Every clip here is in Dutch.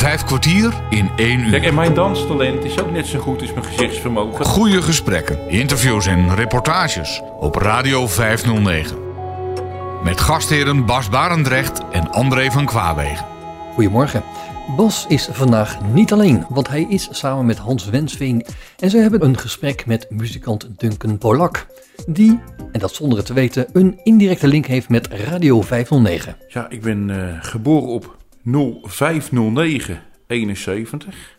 Vijf kwartier in één uur. Kijk, en mijn danstalent is ook net zo goed als mijn gezichtsvermogen. Goede gesprekken, interviews en reportages op Radio 509. Met gastheren Bas Barendrecht en André van Kwaabegen. Goedemorgen. Bas is vandaag niet alleen, want hij is samen met Hans Wensveen en ze hebben een gesprek met muzikant Duncan Polak. Die, en dat zonder het te weten, een indirecte link heeft met Radio 509. Ja, ik ben eh, geboren op 0509 71.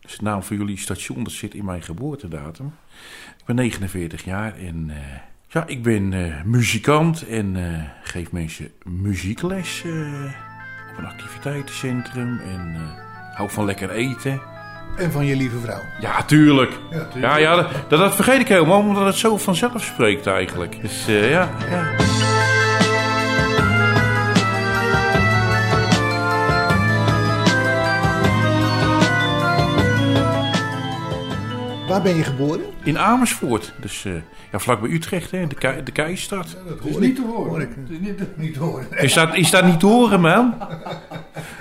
Dat is de naam van jullie station, dat zit in mijn geboortedatum. Ik ben 49 jaar en eh, ja, ik ben eh, muzikant en eh, geef mensen muziekles op een activiteitencentrum. En hou van lekker eten. En van je lieve vrouw. Ja, tuurlijk. Ja, Ja, ja, dat, dat vergeet ik helemaal, omdat het zo vanzelf spreekt eigenlijk. Dus ja, ja. Waar ben je geboren? In Amersfoort, dus eh, ja, vlakbij Utrecht, hè, de, kei, de keistad. Dat is niet te horen. Dat is niet, niet te horen. Is dat, is dat niet te horen, man?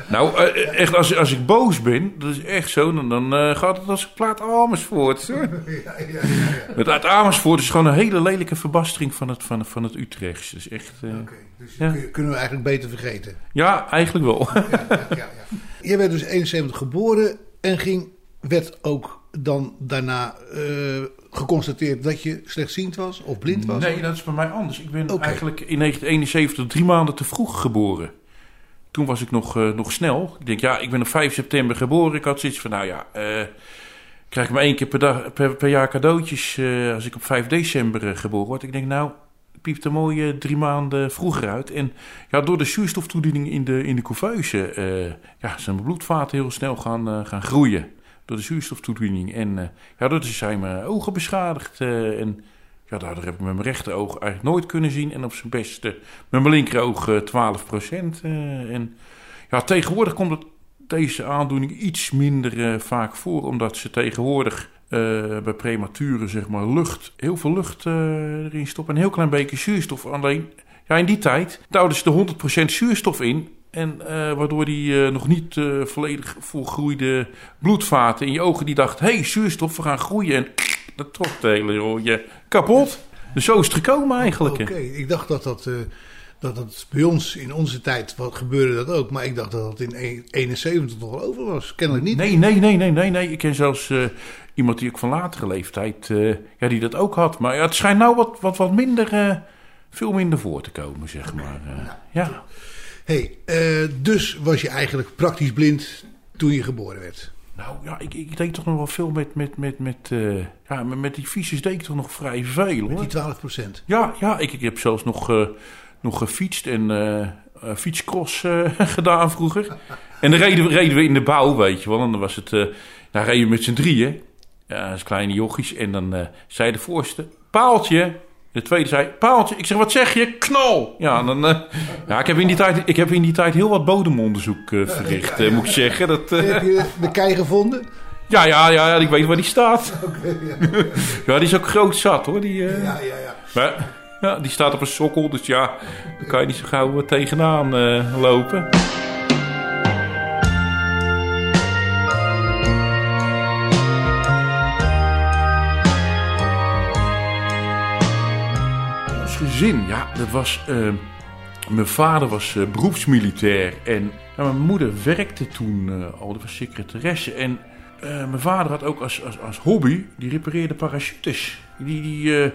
Nou, eh, echt, als, als ik boos ben, dat is echt zo, dan, dan eh, gaat het als een plaat Amersfoort. hoor. Ja, ja, ja. ja. Het uit Amersfoort is gewoon een hele lelijke verbastering van het, van, van het Utrechts. Dus echt, eh, Oké, dus Ja. kunnen we eigenlijk beter vergeten. ja, eigenlijk wel. Ja, ja, ja, ja. Je werd dus 71 geboren en ging, werd ook dan daarna eh, geconstateerd dat je slechtziend was of blind was? Nee, dat is bij mij anders. Ik ben eigenlijk in 1971 drie maanden te vroeg geboren. Toen was ik nog, eh, nog snel. Ik denk, ja, ik ben op 5 september geboren. Ik had zoiets van, nou ja, ik krijg maar één keer per, dag, per, per jaar cadeautjes als ik op 5 december geboren word. Ik denk, nou, piept er mooi eh, drie maanden vroeger uit. En ja, door de zuurstoftoediening in de, in de couveuse ja, zijn mijn bloedvaten heel snel gaan, gaan groeien. Door de zuurstoftoediening. En eh, ja, daardoor zijn mijn ogen beschadigd. eh, en ja, daardoor heb ik met mijn rechteroog eigenlijk nooit kunnen zien. En op zijn beste met mijn linkeroog eh 12 procent. en ja, tegenwoordig komt het, deze aandoening iets minder eh, vaak voor. Omdat ze tegenwoordig eh, bij prematuren zeg maar lucht, heel veel lucht eh, erin stoppen. En een heel klein beetje zuurstof. Alleen, ja, in die tijd duwden ze de 100% zuurstof in. En eh, waardoor die eh, nog niet eh, volledig volgroeide bloedvaten in je ogen... die dachten, hé, hey, zuurstof, we gaan groeien. En dat trok het hele rooie kapot. Dus zo is het gekomen eigenlijk. Oké, ik dacht dat dat, dat dat bij ons in onze tijd wat gebeurde dat ook, maar ik dacht dat dat in 71 toch al over was. Kennelijk niet. Nee, nee, nee, nee, nee, nee. Ik ken zelfs iemand die ook van latere leeftijd, ja, die dat ook had. Maar ja, het schijnt nou wat, wat, wat minder, veel minder voor te komen, zeg maar. Eh, ja. Hey, eh, dus was je eigenlijk praktisch blind toen je geboren werd. Nou ja, ik, ik deed toch nog wel veel met, met, met, met, eh, ja, met, met die fietsjes deed ik toch nog vrij veel, hoor. Die 12 procent. Ja, ja ik, ik heb zelfs nog, eh, nog gefietst en eh, fietscross gedaan vroeger. En dan reden, we- reden we in de bouw, weet je wel. En dan was het, dan reden we met z'n drieën. Ja, als kleine jochies. En dan zei de voorste, paaltje. De tweede zei, paaltje. Ik zeg, wat zeg je? Knal! Ja, dan, eh, ja ik, heb in die tijd, ik heb in die tijd heel wat bodemonderzoek eh, verricht, eh, moet ik zeggen. Dat, Heb je de kei gevonden? ja, ja, ja, ja, ik weet waar die staat. ja, die is ook groot zat, hoor. Die, Ja, ja, ja. maar ja, die staat op een sokkel, dus ja, daar kan je niet zo gauw tegenaan lopen. Gezin, ja, dat was... eh, mijn vader was eh, beroepsmilitair en ja, mijn moeder werkte toen eh, al, die was secretaresse. En eh, mijn vader had ook als, als, als hobby, die repareerde parachutes. Die, die,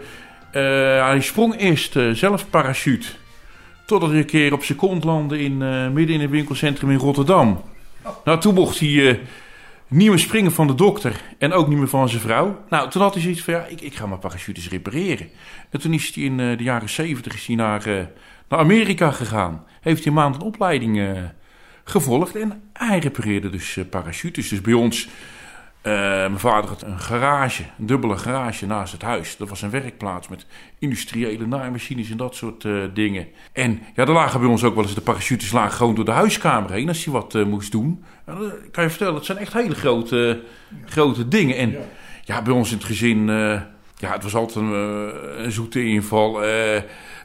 hij sprong eerst zelf parachute. Totdat hij een keer op zijn kont landde in, midden in een winkelcentrum in Rotterdam. Nou, toen mocht hij niet meer springen van de dokter en ook niet meer van zijn vrouw. Nou, toen had hij zoiets van, ja, ik, ik ga mijn parachutes repareren. En toen is hij in eh, de jaren zeventig naar, eh, naar Amerika gegaan. Heeft hij een maand een opleiding eh, gevolgd en hij repareerde dus parachutes. Dus bij ons, eh, mijn vader had een garage, een dubbele garage naast het huis. Dat was een werkplaats met industriële naaimachines en dat soort eh, dingen. En ja, er lagen bij ons ook wel eens de parachutes lagen gewoon door de huiskamer heen als hij wat eh, moest doen. Kan je vertellen, dat zijn echt hele grote, grote dingen. En ja. bij ons in het gezin, ja, het was altijd een, een zoete inval.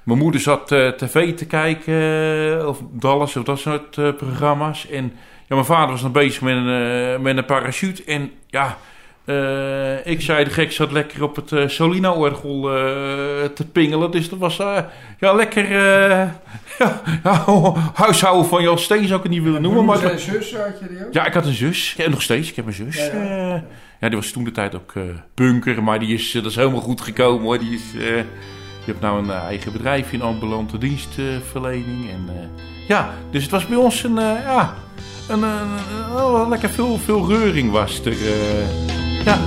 Mijn moeder zat tv te kijken, of Dallas of dat soort programma's. En ja, mijn vader was nog bezig met een, eh, met een parachute. En ja, eh, ik zei de gek zat lekker op het eh, Solina-orgel te pingelen. Dus dat was ja, lekker ja, ja, huishouden van Jan Steen zou ik het niet willen noemen. Maar zijn zus had je die ook? ja, ik had een zus. En nog steeds, ik heb een zus. Ja, Ja, ja. ja. die was toen de tijd ook bunker. Maar die is, dat is helemaal goed gekomen hoor. Die, is, die heeft nou een eigen bedrijf in ambulante dienstverlening. en ja, dus het was bij ons een, ja, een, een, een- wel lekker veel, veel reuring was er. eh. ja.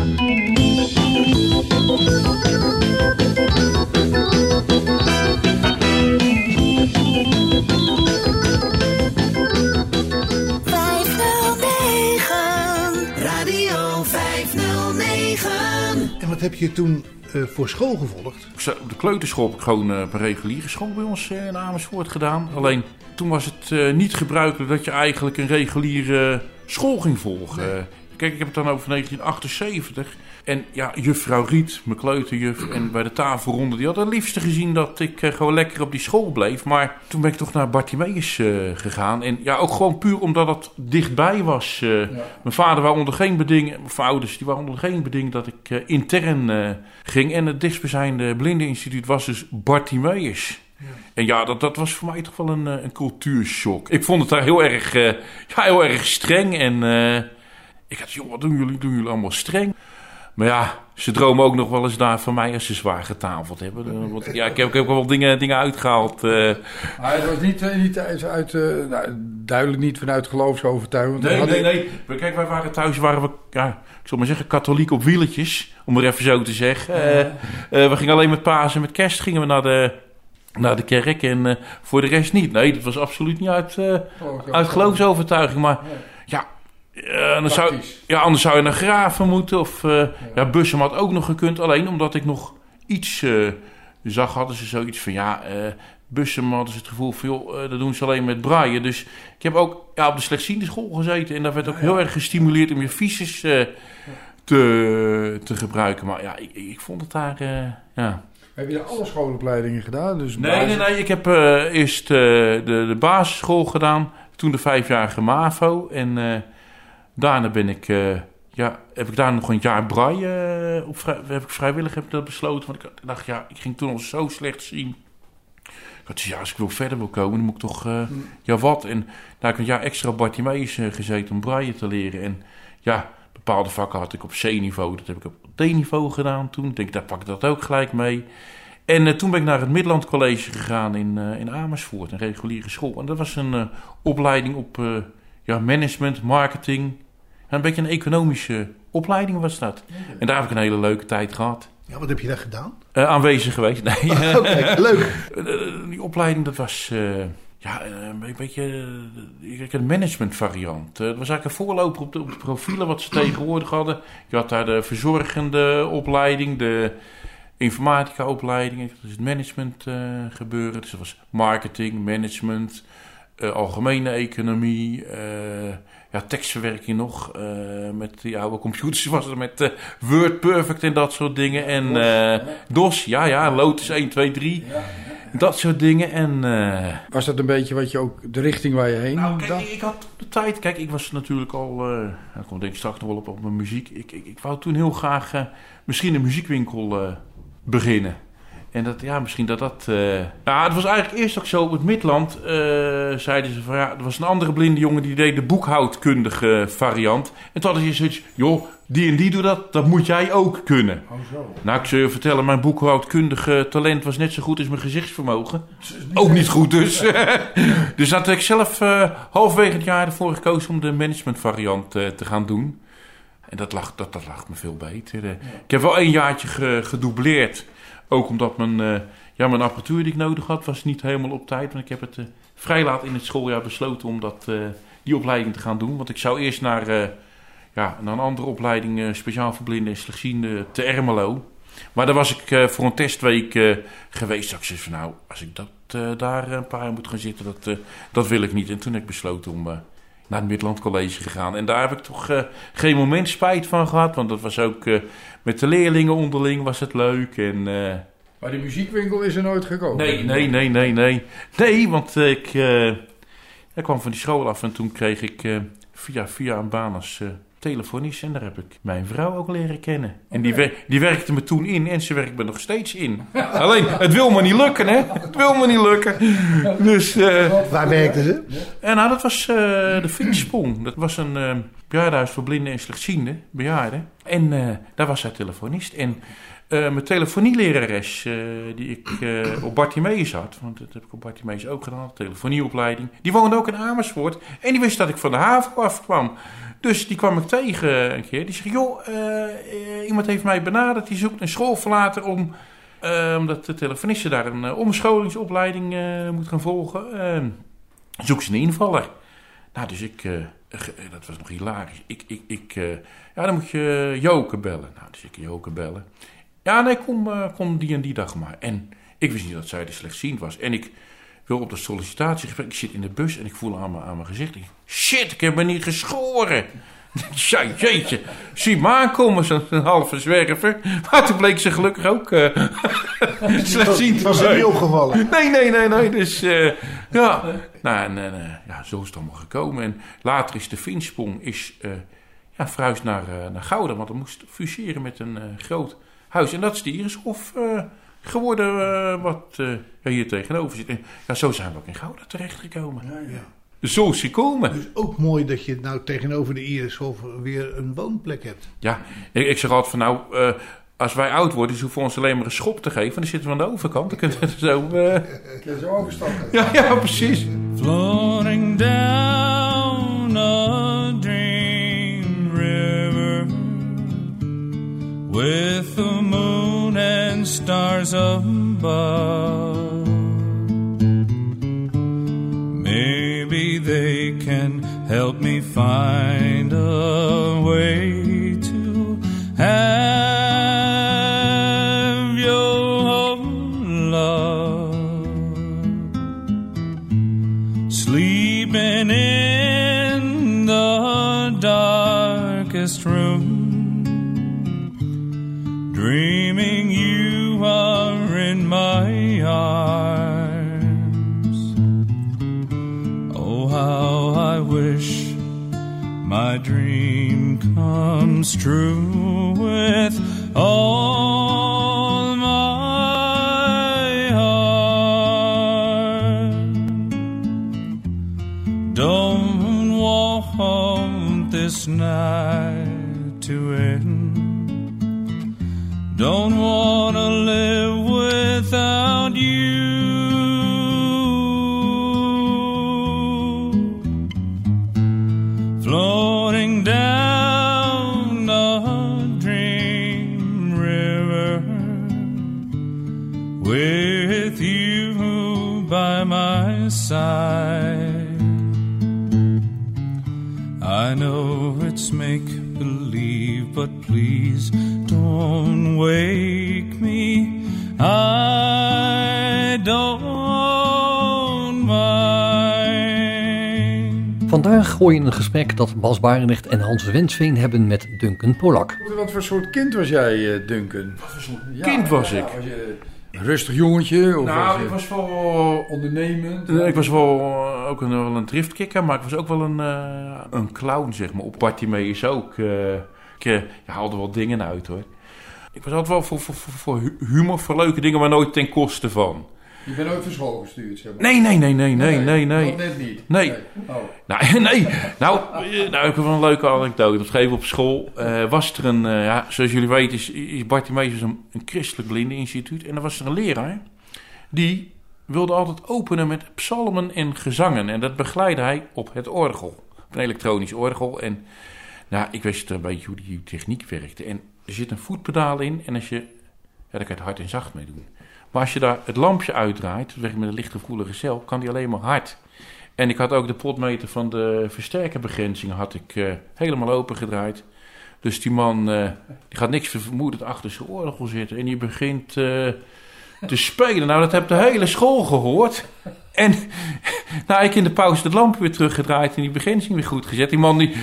Radio 509. En wat heb je toen eh, voor school gevolgd? Ik zat Op de kleuterschool heb ik gewoon eh, op een reguliere school bij ons eh, in Amersfoort gedaan. Alleen toen was het eh, niet gebruikelijk dat je eigenlijk een reguliere school ging volgen. Kijk, ik heb het dan over 1978. En ja, juffrouw Riet, mijn kleuterjuf, en bij de tafelronde, die had het liefste gezien dat ik eh, gewoon lekker op die school bleef. Maar toen ben ik toch naar Bartimeus eh, gegaan. En ja, ook gewoon puur omdat het dichtbij was. Mijn vader wou onder geen beding, mijn ouders, die waren onder geen beding dat ik intern ging. En het dichtstbijzijnde blindeninstituut was dus Bartimeus. En ja, dat, dat was voor mij toch wel een, eh, een cultuurshock. Ik vond het daar heel erg, eh, ja, heel erg streng. En eh, ik had, joh, wat doen jullie? Doen jullie allemaal streng? Maar ja, ze dromen ook nog wel eens daar van mij als ze zwaar getafeld hebben. Want, ja, ik heb, ik heb wel dingen, dingen uitgehaald. eh. Maar het was niet, niet uit, uit, nou, duidelijk niet vanuit geloofsovertuiging. Nee, nee, nee. Kijk, wij waren thuis, waren we, ja, ik zal maar zeggen, katholiek op wieletjes. Om maar even zo te zeggen. We gingen alleen met paas en met kerst gingen we naar de, naar de kerk. En eh, voor de rest niet. Nee, dat was absoluut niet uit, eh, ik- uit geloofsovertuiging. Maar ja, eh, anders, zou, ja, anders zou je naar Graven moeten. Of ja. Bussum had ook nog gekund. Alleen omdat ik nog iets zag, hadden ze zoiets van... Ja, Bussum hadden ze het gevoel van... Joh, dat doen ze alleen met braaien. Dus ik heb ook ja, op de slechtziende school gezeten. En daar werd ook heel erg gestimuleerd om je eh, te, te gebruiken. Maar ja, ik, ik vond het daar... ja. Heb je alle schoolopleidingen gedaan? Dus Nee, basis- nee, nee. Ik heb eh, eerst eh, de, de basisschool gedaan. Toen de vijfjarige MAVO. En eh, daarna ben ik... ja, heb ik daar nog een jaar braille op heb ik vrijwillig heb ik dat besloten. Want ik dacht, ja, ik ging toen al zo slecht zien. Ik had ja, als ik wil verder wil komen, dan moet ik toch... eh, Ja, wat? En daar heb ik een jaar extra Bartimeus gezeten om braille te leren. En ja, bepaalde vakken had ik op C-niveau. Dat heb ik op D-niveau gedaan toen. Ik denk, daar pak ik dat ook gelijk mee. En eh, toen ben ik naar het Midland College gegaan in, eh, in Amersfoort, een reguliere school. En dat was een eh, opleiding op ja, management, marketing. En een beetje een economische opleiding was dat. En daar heb ik een hele leuke tijd gehad. Ja, wat heb je daar gedaan? Aanwezig geweest. Nee, Oké, leuk. die opleiding dat was ja, een beetje een management variant. Eh, het was eigenlijk een voorloper op de, op de profielen wat ze tegenwoordig hadden. Je had daar de verzorgende opleiding, de informatica opleiding, dus het management eh, gebeuren. Dus dat was marketing, management, eh, algemene economie, eh, ja, tekstverwerking nog. eh, met die oude computers was het met eh, Word Perfect en dat soort dingen. En eh, DOS, ja, ja, Lotus 1, 2, 3. Dat soort dingen. En, eh, Was dat een beetje wat je ook, de richting waar je heen nou, kijk, dacht? ik, had de tijd. Kijk, ik was natuurlijk al. eh ik kom denk ik straks nog wel op, op mijn muziek. Ik, ik, ik wou toen heel graag eh, misschien een muziekwinkel beginnen. En dat, ja, misschien dat dat. Ja, het was eigenlijk eerst ook zo op het Midland. zeiden ze van ja, er was een andere blinde jongen die deed de boekhoudkundige variant. En toen hadden ze zoiets, joh, die en die doet dat, dat moet jij ook kunnen. Oh zo. Nou, ik zou je vertellen, mijn boekhoudkundige talent was net zo goed als mijn gezichtsvermogen. Ook niet goed dus. dus dat heb ik zelf eh, halverwege het jaar ervoor gekozen om de managementvariant eh, te gaan doen. En dat lag, dat, dat lag me veel beter. eh. Ik heb wel een jaartje ge, gedoubleerd. Ook omdat mijn, ja, mijn apparatuur die ik nodig had, was niet helemaal op tijd. Want ik heb het vrij laat in het schooljaar besloten om dat, die opleiding te gaan doen. Want ik zou eerst naar, ja, naar een andere opleiding, eh, speciaal voor blinden en slechtzienden, te Ermelo. Maar daar was ik eh, voor een testweek eh, geweest. Dat ik zei van nou, als ik dat, daar een paar jaar moet gaan zitten, dat, dat wil ik niet. En toen heb ik besloten om naar het Midland College gegaan. En daar heb ik toch geen moment spijt van gehad. Want dat was ook met de leerlingen onderling was het leuk. En Maar die muziekwinkel is er nooit gekomen. Nee, nee, nee, nee, nee. Nee, want ik, ik kwam van die school af en toen kreeg ik via, via een baan als eh, telefonist. En daar heb ik mijn vrouw ook leren kennen. En die, wer- die werkte me toen in en ze werkt me nog steeds in. Alleen, het wil me niet lukken, hè. Het wil me niet lukken. Dus, eh, Waar werkten ze? en nou, dat was eh, de Fietssprong. Dat was een eh bejaardenhuis voor blinden en slechtzienden, bejaarden. En eh, daar was zij telefonist. En eh, mijn telefonielerares, eh, die ik eh, op Bartimeus had, want dat heb ik op Bartimeus ook gedaan, telefonieopleiding, die woonde ook in Amersfoort. En die wist dat ik van de haven afkwam. Dus die kwam ik tegen een keer. Die zei, joh, eh, eh, iemand heeft mij benaderd, die zoekt een schoolverlater om... eh, omdat de telefoniste daar een omscholingsopleiding moet gaan volgen. eh, zoek ze een invaller. Nou, dus ik, dat was nog hilarisch. Ik, ik, ik, ja, dan moet je Joke bellen. Nou, dus ik Joke bellen. Ja, nee, kom, kom die en die dag maar. En ik wist niet dat zij de slechtziend was. En ik wil op de sollicitatiegesprek, ik zit in de bus en ik voel aan mijn, aan mijn gezicht. Ik, shit, ik heb me niet geschoren. Ja, jeetje. Zie me aankomen, zo'n halve zwerver. Maar toen bleek ze gelukkig ook eh slechtziend te Was er niet opgevallen? Nee, nee, nee, nee. Dus eh, ja. Nou, en, eh, ja, zo is het allemaal gekomen. En later is de Finsprong is, eh ja, verhuisd naar, naar Gouden. Want dat moest fuseren met een groot huis. En dat is de Irishof geworden eh, wat eh, ja, hier tegenover zit. En, ja, zo zijn we ook in Gouden terechtgekomen. Dus zo is het gekomen. Dus ook mooi dat je nou tegenover de Irishof weer een woonplek hebt. Ja, ik, ik zeg altijd van nou... eh, als wij oud worden, ze hoeven ons alleen maar een schop te geven. Dan zitten we aan de overkant. Dan kunnen we zo... eh, zo overstappen. ja, ja, precies. floating down a dream river with and stars above. Maybe they can help me find a way to have your love sleeping in the darkest room, my dream comes true with all my heart. Don't want this night to end. Don't want to live without you. Wake me. I don't mind. Vandaag gooi je een gesprek dat Bas Barendrecht en Hans Wensveen hebben met Duncan Polak. Wat voor soort kind was jij, eh, Duncan? Ja, kind was ja, ik? Was je een rustig jongetje? Of was Nou, je ik was wel... ondernemend? Ik was wel eh, ook een, wel een driftkikker, maar ik was ook wel een, eh, een clown, zeg maar. Op Bartimeus ook. eh ik eh, ja, haalde wel dingen uit, hoor. Ik was altijd wel voor, voor, voor, voor hu- humor, voor leuke dingen, maar nooit ten koste van. Je bent ooit van school gestuurd, zeg maar. Nee, nee, nee, nee, nee, nee, nee. Dat net niet? Nee. Oh. Nou, nee. Nou, eh, nou, ik heb wel een leuke anekdote. Op een gegeven op school eh, was er een... eh, ja, zoals jullie weten is, is Bartimeus een, een christelijk blindeninstituut. En er was er een leraar. Die wilde altijd openen met psalmen en gezangen. En dat begeleidde hij op het orgel. Op een elektronisch orgel. En nou, ik wist een beetje hoe die techniek werkte. En er zit een voetpedaal in. En als je... Ja, daar kan je het hard en zacht mee doen. Maar als je daar het lampje uitdraait, met een lichtgevoelige cel, kan die alleen maar hard. En ik had ook de potmeter van de versterkerbegrenzing had ik, eh, helemaal open gedraaid. Dus die man eh, die gaat niks vermoedend achter zijn orgel zitten. En die begint eh, te spelen. Nou, dat heb de hele school gehoord. En nou, ik in de pauze het lampje weer teruggedraaid en die begrenzing weer goed gezet. Die man die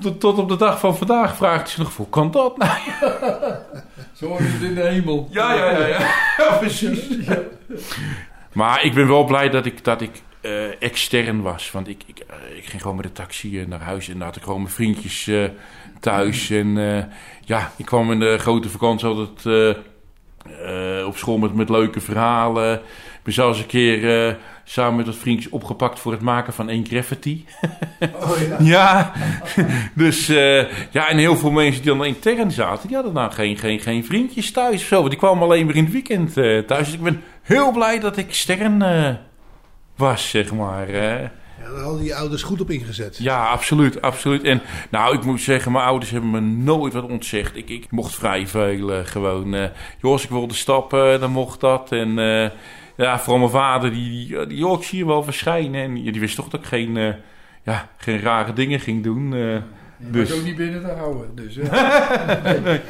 tot, tot op de dag van vandaag vraagt zich nog, hoe kan dat nou? Zo is het in de hemel. Ja, ja, ja, ja. ja precies. Maar ik ben wel blij dat ik, dat ik eh, extern was. Want ik, ik, eh, ik ging gewoon met de taxi eh, naar huis. En dan had ik gewoon mijn vriendjes thuis. En ja, ik kwam in de grote vakantie altijd op school met, met leuke verhalen. Ik ben zelfs een keer samen met wat vriendjes opgepakt voor het maken van één graffiti. Oh ja. Ja, dus eh, ja, en heel veel mensen die dan intern zaten, die hadden nou geen, geen, geen vriendjes thuis of zo. want Die kwamen alleen maar in het weekend eh, thuis. Dus ik ben heel blij dat ik extern eh, was, zeg maar. Ja, daar hadden je ouders goed op ingezet. Ja, absoluut, absoluut. En nou, ik moet zeggen, mijn ouders hebben me nooit wat ontzegd. Ik, ik mocht vrij veel gewoon. joh, als ik wilde stappen, dan mocht dat. En ja, vooral mijn vader, die, die, die joh, ik zie je wel verschijnen. En die, die wist toch dat ik geen, eh, ja, geen rare dingen ging doen. eh. Je Dus- ook niet binnen te houden. Dus, ja.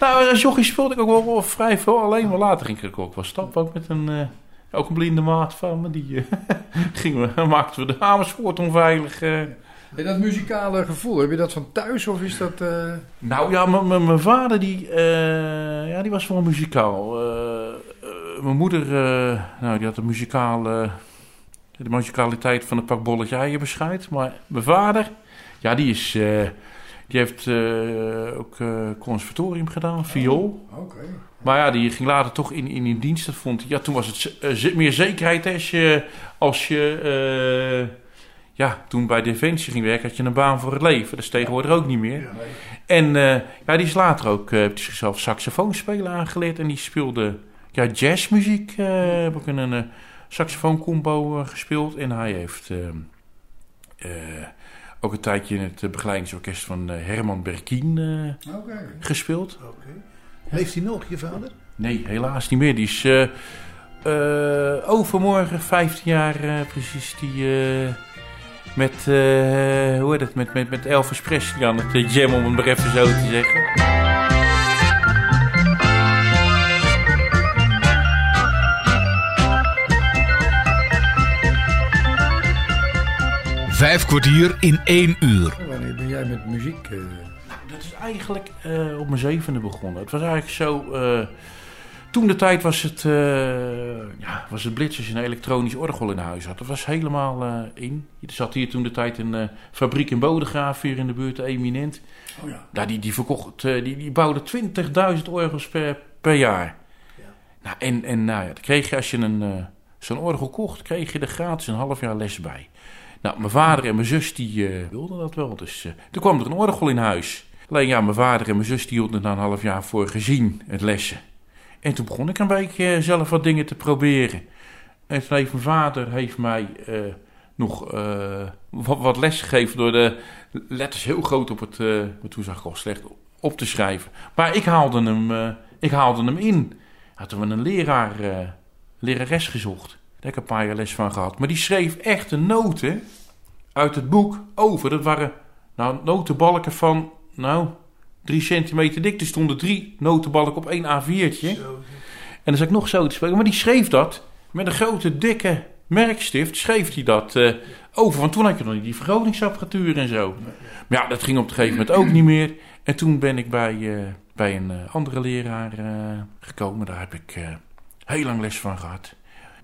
Nou, als jochie speelde ik ook wel, wel vrij veel alleen. Maar later ging ik ook wel stappen. Ook met een, eh, ook een blinde maat van me. Die eh, gingen we, maakten we de Amersfoort onveilig. eh. En dat muzikale gevoel, heb je dat van thuis of is dat... eh, Nou ja, mijn vader die, eh, ja, die was wel muzikaal. Mijn moeder, eh, nou, die had de muzikale, de muzikaliteit van het pak bolletje eieren bescheid. Maar mijn vader, ja, die is, eh, die heeft eh, ook conservatorium gedaan, viool. Oké. Maar ja, die ging later toch in, in die dienst. Dat vond ja, toen was het meer zekerheid als je, als je ja, toen bij Defensie ging werken, had je een baan voor het leven. Dat is tegenwoordig ook niet meer. En eh, ja, die is later ook, eh, heeft zichzelf saxofoonspelen aangeleerd. En die speelde ja, jazzmuziek. eh heb ik in een eh, saxofooncombo eh, gespeeld. En hij heeft eh, eh, ook een tijdje in het begeleidingsorkest van Herman Berkien gespeeld. Oké. Leeft hij nog, je vader? Nee, helaas niet meer. Die is overmorgen, 15 jaar precies, die met, hoe heet het, met, met, met Elvis Presley aan het jam, om het maar even zo te zeggen. Vijf kwartier in één uur. Wanneer ben jij met muziek? eh, Dat is eigenlijk eh, op mijn zevende begonnen. Het was eigenlijk zo. eh, toen de tijd was het, eh, ja, was het blitz als je een elektronisch orgel in huis had. Dat was helemaal eh, in. Er zat hier toen de tijd een fabriek in Bodegraaf, hier in de buurt, Eminent. Oh ja. Nou, die, die, verkocht, eh, die, die bouwde 20.000 orgels per, per jaar. Nou, en, en nou ja, dan kreeg je als je een, eh, zo'n orgel kocht, kreeg je er gratis een half jaar les bij. Nou, mijn vader en mijn zus die eh, wilden dat wel. Dus eh, toen kwam er een orgel in huis. Alleen ja, mijn vader en mijn zus die hielden er een half jaar voor gezien, het lessen. En toen begon ik een beetje eh, zelf wat dingen te proberen. En toen heeft mijn vader heeft mij nog wat, wat les gegeven door de letters heel groot op het, maar toen zag ik al slecht, op te schrijven. Maar ik haalde hem, ik haalde hem in. Hadden we een leraar, lerares gezocht. Daar heb ik een paar jaar les van gehad. Maar die schreef echte noten uit het boek over. Dat waren nou, notenbalken van, nou, drie centimeter dik. Er stonden drie notenbalken op één A4'tje. En dan zat ik nog zo te spreken. Maar die schreef dat met een grote, dikke merkstift. Schreef hij dat eh, over. Want toen had je nog niet die vergrotingsapparatuur en zo. Maar ja, dat ging op een gegeven moment ook niet meer. En toen ben ik bij, eh, bij een eh, andere leraar gekomen. Daar heb ik heel lang les van gehad.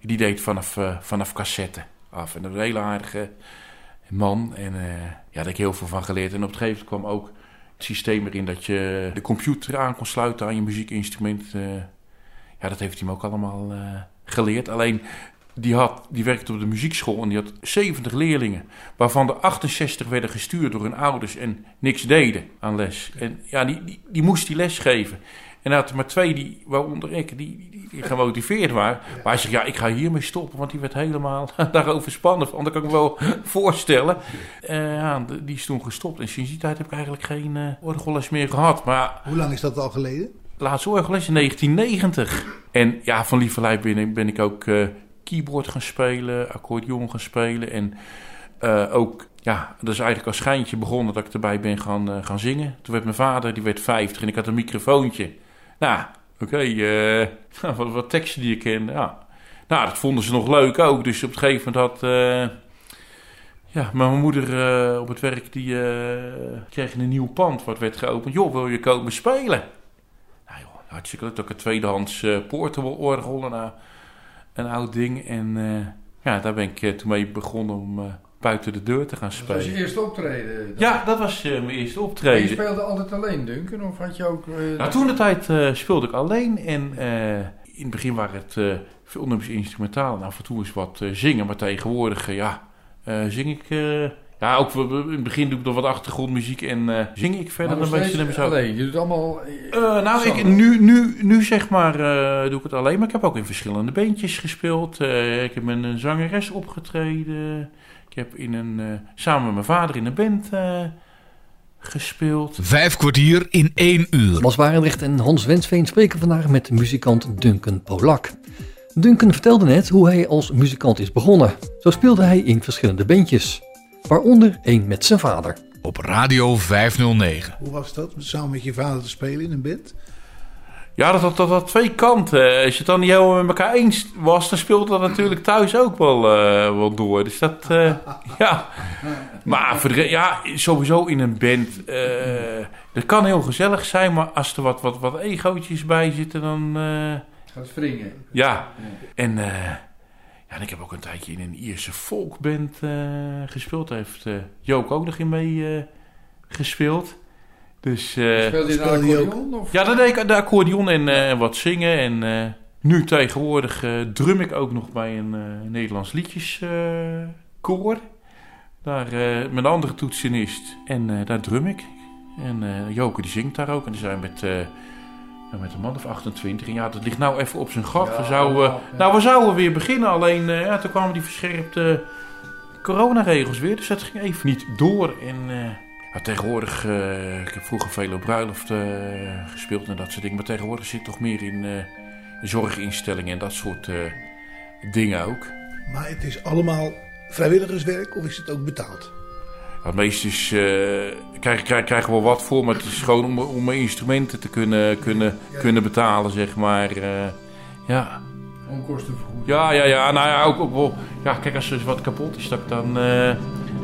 Die deed vanaf, eh, vanaf cassette af. En dat was een hele aardige man. En eh, ja, daar heb ik heel veel van geleerd. En op een gegeven moment kwam ook het systeem erin dat je de computer aan kon sluiten aan je muziekinstrument. eh. ja, dat heeft hij me ook allemaal geleerd. Alleen, die, had, die werkte op de muziekschool en die had 70 leerlingen. Waarvan de 68 werden gestuurd door hun ouders en niks deden aan les. En ja, die, die, die moest die les geven. En hij had er maar twee, die, waaronder ik, die, die, die gemotiveerd waren. Maar hij zegt, ja, ik ga hiermee stoppen, want die werd helemaal daarover spannend. Want dat kan ik me wel voorstellen. Eh, ja, die is toen gestopt. En sinds die tijd heb ik eigenlijk geen orgelles meer gehad. Maar Hoe lang is dat al geleden? laatste orgelles in 1990. En ja, van lieverlei ben ben ik ook eh, keyboard gaan spelen, accordeon gaan spelen. En ook, ja, dat is eigenlijk als schijntje begonnen dat ik erbij ben gaan, gaan zingen. Toen werd mijn vader, die werd 50 en ik had een microfoontje. Nou, oké, eh, wat, teksten die je kende. Ja. Nou, dat vonden ze nog leuk ook. Dus op een gegeven moment had... eh, ja, maar mijn moeder eh, op het werk, die kreeg een nieuw pand wat werd geopend. Joh, wil je komen spelen? Nou joh, hartstikke leuk. Ook een tweedehands eh, portable een, een oud ding. En ja, daar ben ik toen mee begonnen om buiten de deur te gaan Dat was je spelen. eerste optreden. Ja, dat was eh, mijn eerste Maar je optreden. speelde altijd alleen, Duncan? Of had je ook... eh, Nou, toen de tijd eh, speelde ik alleen en eh, in het begin waren het eh, veel nummers instrumentaal en af en toe eens wat eh, zingen. Maar tegenwoordig, eh, ja, eh, zing ik... eh, ja, ook in het begin doe ik nog wat achtergrondmuziek en eh, zing ik verder nog beetje nummers alleen. Je doet allemaal... Eh, nou, ik, nu, nu, nu zeg maar eh, doe ik het alleen, maar ik heb ook in verschillende bandjes gespeeld. Eh, ik heb met een zangeres opgetreden. Ik heb in een, eh, samen met mijn vader in een band eh, gespeeld. Vijf kwartier in één uur. Bas Barendrecht en Hans Wensveen spreken vandaag met muzikant Duncan Polak. Duncan vertelde net hoe hij als muzikant is begonnen. Zo speelde hij in verschillende bandjes, waaronder één met zijn vader. Op Radio 509. Hoe was dat, samen met je vader te spelen in een band? Ja, dat had, dat had twee kanten. Als je het dan niet helemaal met elkaar eens was, dan speelde dat natuurlijk thuis ook wel, eh, wel door. Dus dat, eh, ja. Maar voor de, ja, sowieso in een band. eh dat kan heel gezellig zijn, maar als er wat, wat, wat egootjes bij zitten, dan... Gaat wringen. ja. En, ja, en ik heb ook een tijdje in een Ierse folkband eh, gespeeld. Daar heeft Jook ook nog in mee gespeeld. Dus... eh, Speelde je nou ook? accordeon? Of? ja, dan deed ik de accordeon en eh, wat zingen. En eh, nu tegenwoordig eh, drum ik ook nog bij een eh, Nederlands liedjeskoor. daar eh, met een andere toetsenist. En eh, daar drum ik. En eh Joke die zingt daar ook. En die zijn met, eh, ja, met een man of 28. En ja, dat ligt nou even op zijn gat. Ja, we zouden, ja. Nou, we zouden weer beginnen. Alleen eh, ja, toen kwamen die verscherpte coronaregels weer. Dus dat ging even niet door. En ja, tegenwoordig, eh, ik heb vroeger veel op bruiloft eh, gespeeld en dat soort dingen. Maar tegenwoordig zit ik toch meer in, eh, in zorginstellingen en dat soort eh, dingen ook. Maar het is allemaal vrijwilligerswerk of is het ook betaald? Ja, Het meeste is, eh krijg, krijg, krijg wel wat voor, maar het is gewoon om, om mijn instrumenten te kunnen, kunnen, kunnen betalen, zeg maar. eh, ja. Onkostenvergoeding. Ja, ja, ja. Nou ja, ook, ook wel. Ja, kijk, als er wat kapot is, dat ik dan, eh,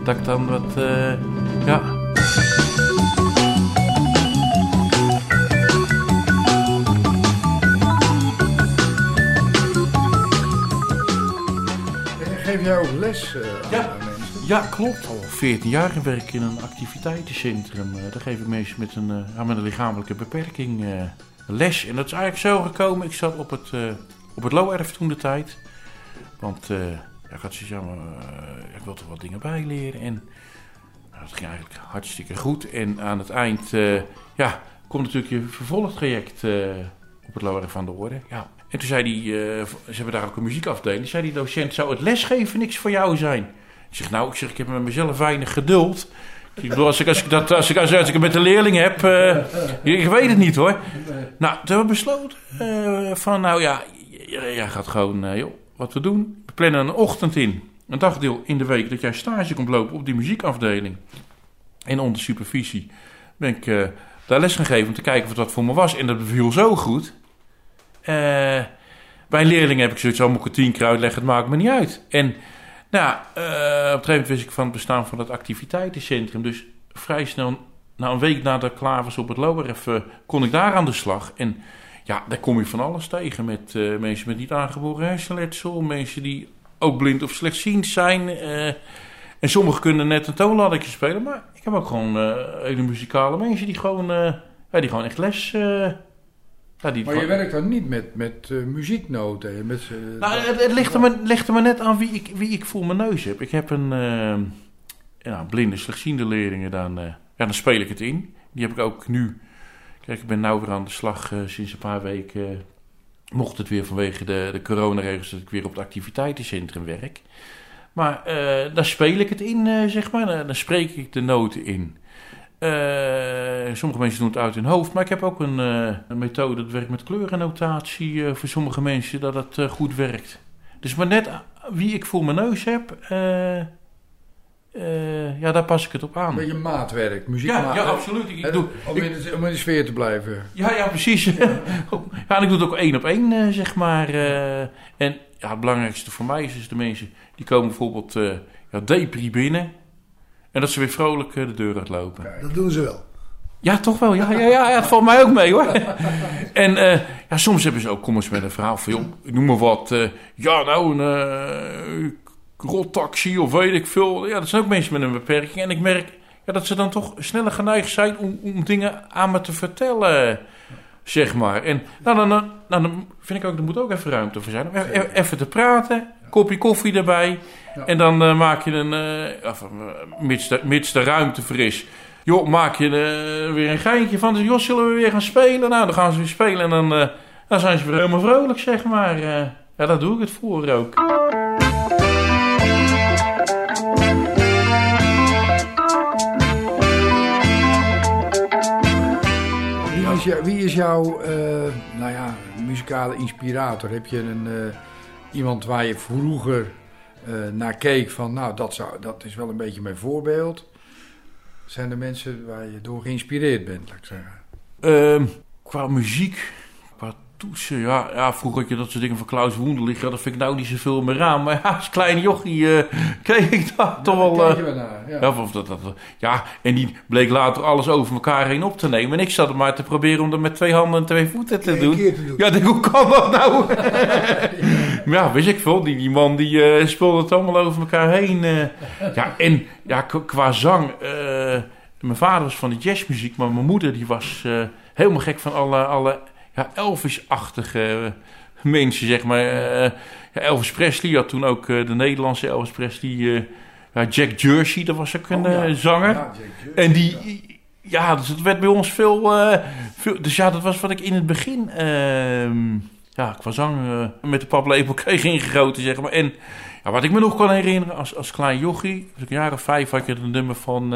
dat ik dan wat. eh, ja. Jij ook les eh, aan, Ja. mensen? ja, klopt. Al 14 jaar werk ik in een activiteitencentrum. Eh, daar geef ik mensen met een, eh, met een lichamelijke beperking les. En dat is eigenlijk zo gekomen. Ik zat op het, op het Looerf toen de tijd. Want ja, ik had zoiets, ik wil toch wat dingen bijleren. En nou, dat ging eigenlijk hartstikke goed. En aan het eind, ja, komt natuurlijk je vervolgtraject op het Looerf van de orde. Ja. En toen zei die, eh, ze hebben daar ook een muziekafdeling. Zei die docent, zou het lesgeven niks voor jou zijn? Ik zeg, nou, ik, zeg, ik heb met mezelf weinig geduld. Ik bedoel, als ik, als ik, dat, als ik, als, ik met de leerling heb, eh, ik, weet het niet hoor. Nou, toen hebben we besloten eh, van, nou ja, jij gaat gewoon, joh, wat we doen. We plannen een ochtend in, een dagdeel in de week, dat jij stage komt lopen op die muziekafdeling. En onder supervisie ben ik daar les gaan geven om te kijken of het voor me was. En dat beviel zo goed. Eh, bij een leerling heb ik zoiets, al moet ik het maakt me niet uit. En nou, eh, op een gegeven moment wist ik van het bestaan van het activiteitencentrum. Dus vrij snel, na een week nadat ik klaar was op het Lower, even, kon ik daar aan de slag. En ja, daar kom je van alles tegen. Met eh, mensen met niet aangeboren hersenletsel, mensen die ook blind of slechtziend zijn. eh, en sommigen kunnen net een toonladdertje spelen. Maar ik heb ook gewoon eh, hele muzikale mensen die gewoon, eh, ja, die gewoon echt les... die Maar je werkt dan niet met, met eh, muzieknoten. en Met, eh, nou, het, het ligt, er maar, ligt er maar net aan wie ik, wie ik voor mijn neus heb. Ik heb een eh, ja, blinde, slechtziende leerlingen. Dan, eh, ja, dan speel ik het in. Die heb ik ook nu. Kijk, ik ben nou weer aan de slag sinds een paar weken. mocht het weer vanwege de, de coronaregels dat ik weer op het activiteitencentrum werk. Maar eh daar speel ik het in, zeg maar. Dan, dan spreek ik de noten in. Eh, sommige mensen doen het uit hun hoofd, maar ik heb ook een, eh, een methode dat werkt met kleurennotatie eh, voor sommige mensen dat het goed werkt. Dus maar net wie ik voor mijn neus heb, ja, daar pas ik het op aan. Een beetje maatwerk, Ja, muziekmaat. ja, absoluut. Ik doe, om, in de, om in de sfeer te blijven. ja, ja, precies. ja, en ik doe het ook één op één, zeg maar. en ja, het belangrijkste voor mij is dus de mensen die komen bijvoorbeeld ja, depri binnen. En dat ze weer vrolijk eh, de deur uitlopen. Dat doen ze wel. Ja, toch wel. Ja, ja, ja, het valt mij ook mee hoor. En eh, ja, soms hebben ze ook kom eens met een verhaal van, joh, noem maar wat. eh, ja, nou, een rottaxi of weet ik veel. Ja, dat zijn ook mensen met een beperking. En ik merk ja, dat ze dan toch sneller geneigd zijn om, om dingen aan me te vertellen. Zeg maar. En nou, dan, nou, dan vind ik ook, er moet ook even ruimte voor zijn. Om e- e- even te praten, kopje koffie erbij. En dan eh, maak je een, eh, of, eh, mits, de, mits de ruimte fris. Joh, maak je er weer een geintje van. Dus joh, zullen we weer gaan spelen? Nou, dan gaan ze weer spelen en dan, eh, dan zijn ze weer helemaal vrolijk, zeg maar. Eh, ja, daar doe ik het voor ook. Wie is, jou- wie is jouw eh, nou ja, muzikale inspirator? Heb je een, eh, iemand waar je vroeger naar keek van, nou, dat, zou, dat is wel een beetje mijn voorbeeld? Zijn er mensen waar je door geïnspireerd bent, laat ik zeggen? Ehm, qua muziek, toetsen, ja, ja, vroeger had je dat soort dingen van Klaus Woenderlich. Ja, dat vind ik nou niet zoveel meer aan. Maar ja, als kleine jochie eh, kreeg ik dat toch wel... Eh, naar, ja. Ja, of dat, dat, ja, en die bleek later alles over elkaar heen op te nemen. En ik zat er maar te proberen om dat met twee handen en twee voeten te doen. keer te doen. Ja, denk, hoe kan dat nou? Ja, wist ik veel. Die, die man die eh, speelde het allemaal over elkaar heen. ja, en ja, qua zang. mijn vader was van de jazzmuziek, maar mijn moeder die was helemaal gek van alle, alle ja, Elvis-achtige mensen, zeg maar. Eh, ja, Elvis Presley had toen ook eh, de Nederlandse Elvis Presley. eh, ja, Jack Jersey, dat was ook een Oh, ja. zanger. Ja, Jack Jersey, En die, ja, dus het werd bij ons veel, veel. Dus ja, dat was wat ik in het begin, ehm, ja, qua zang eh, met de paplepel kreeg ingegoten, zeg maar. En ja, wat ik me nog kan herinneren, als, als klein jochie, als ik of vijf had je een nummer van,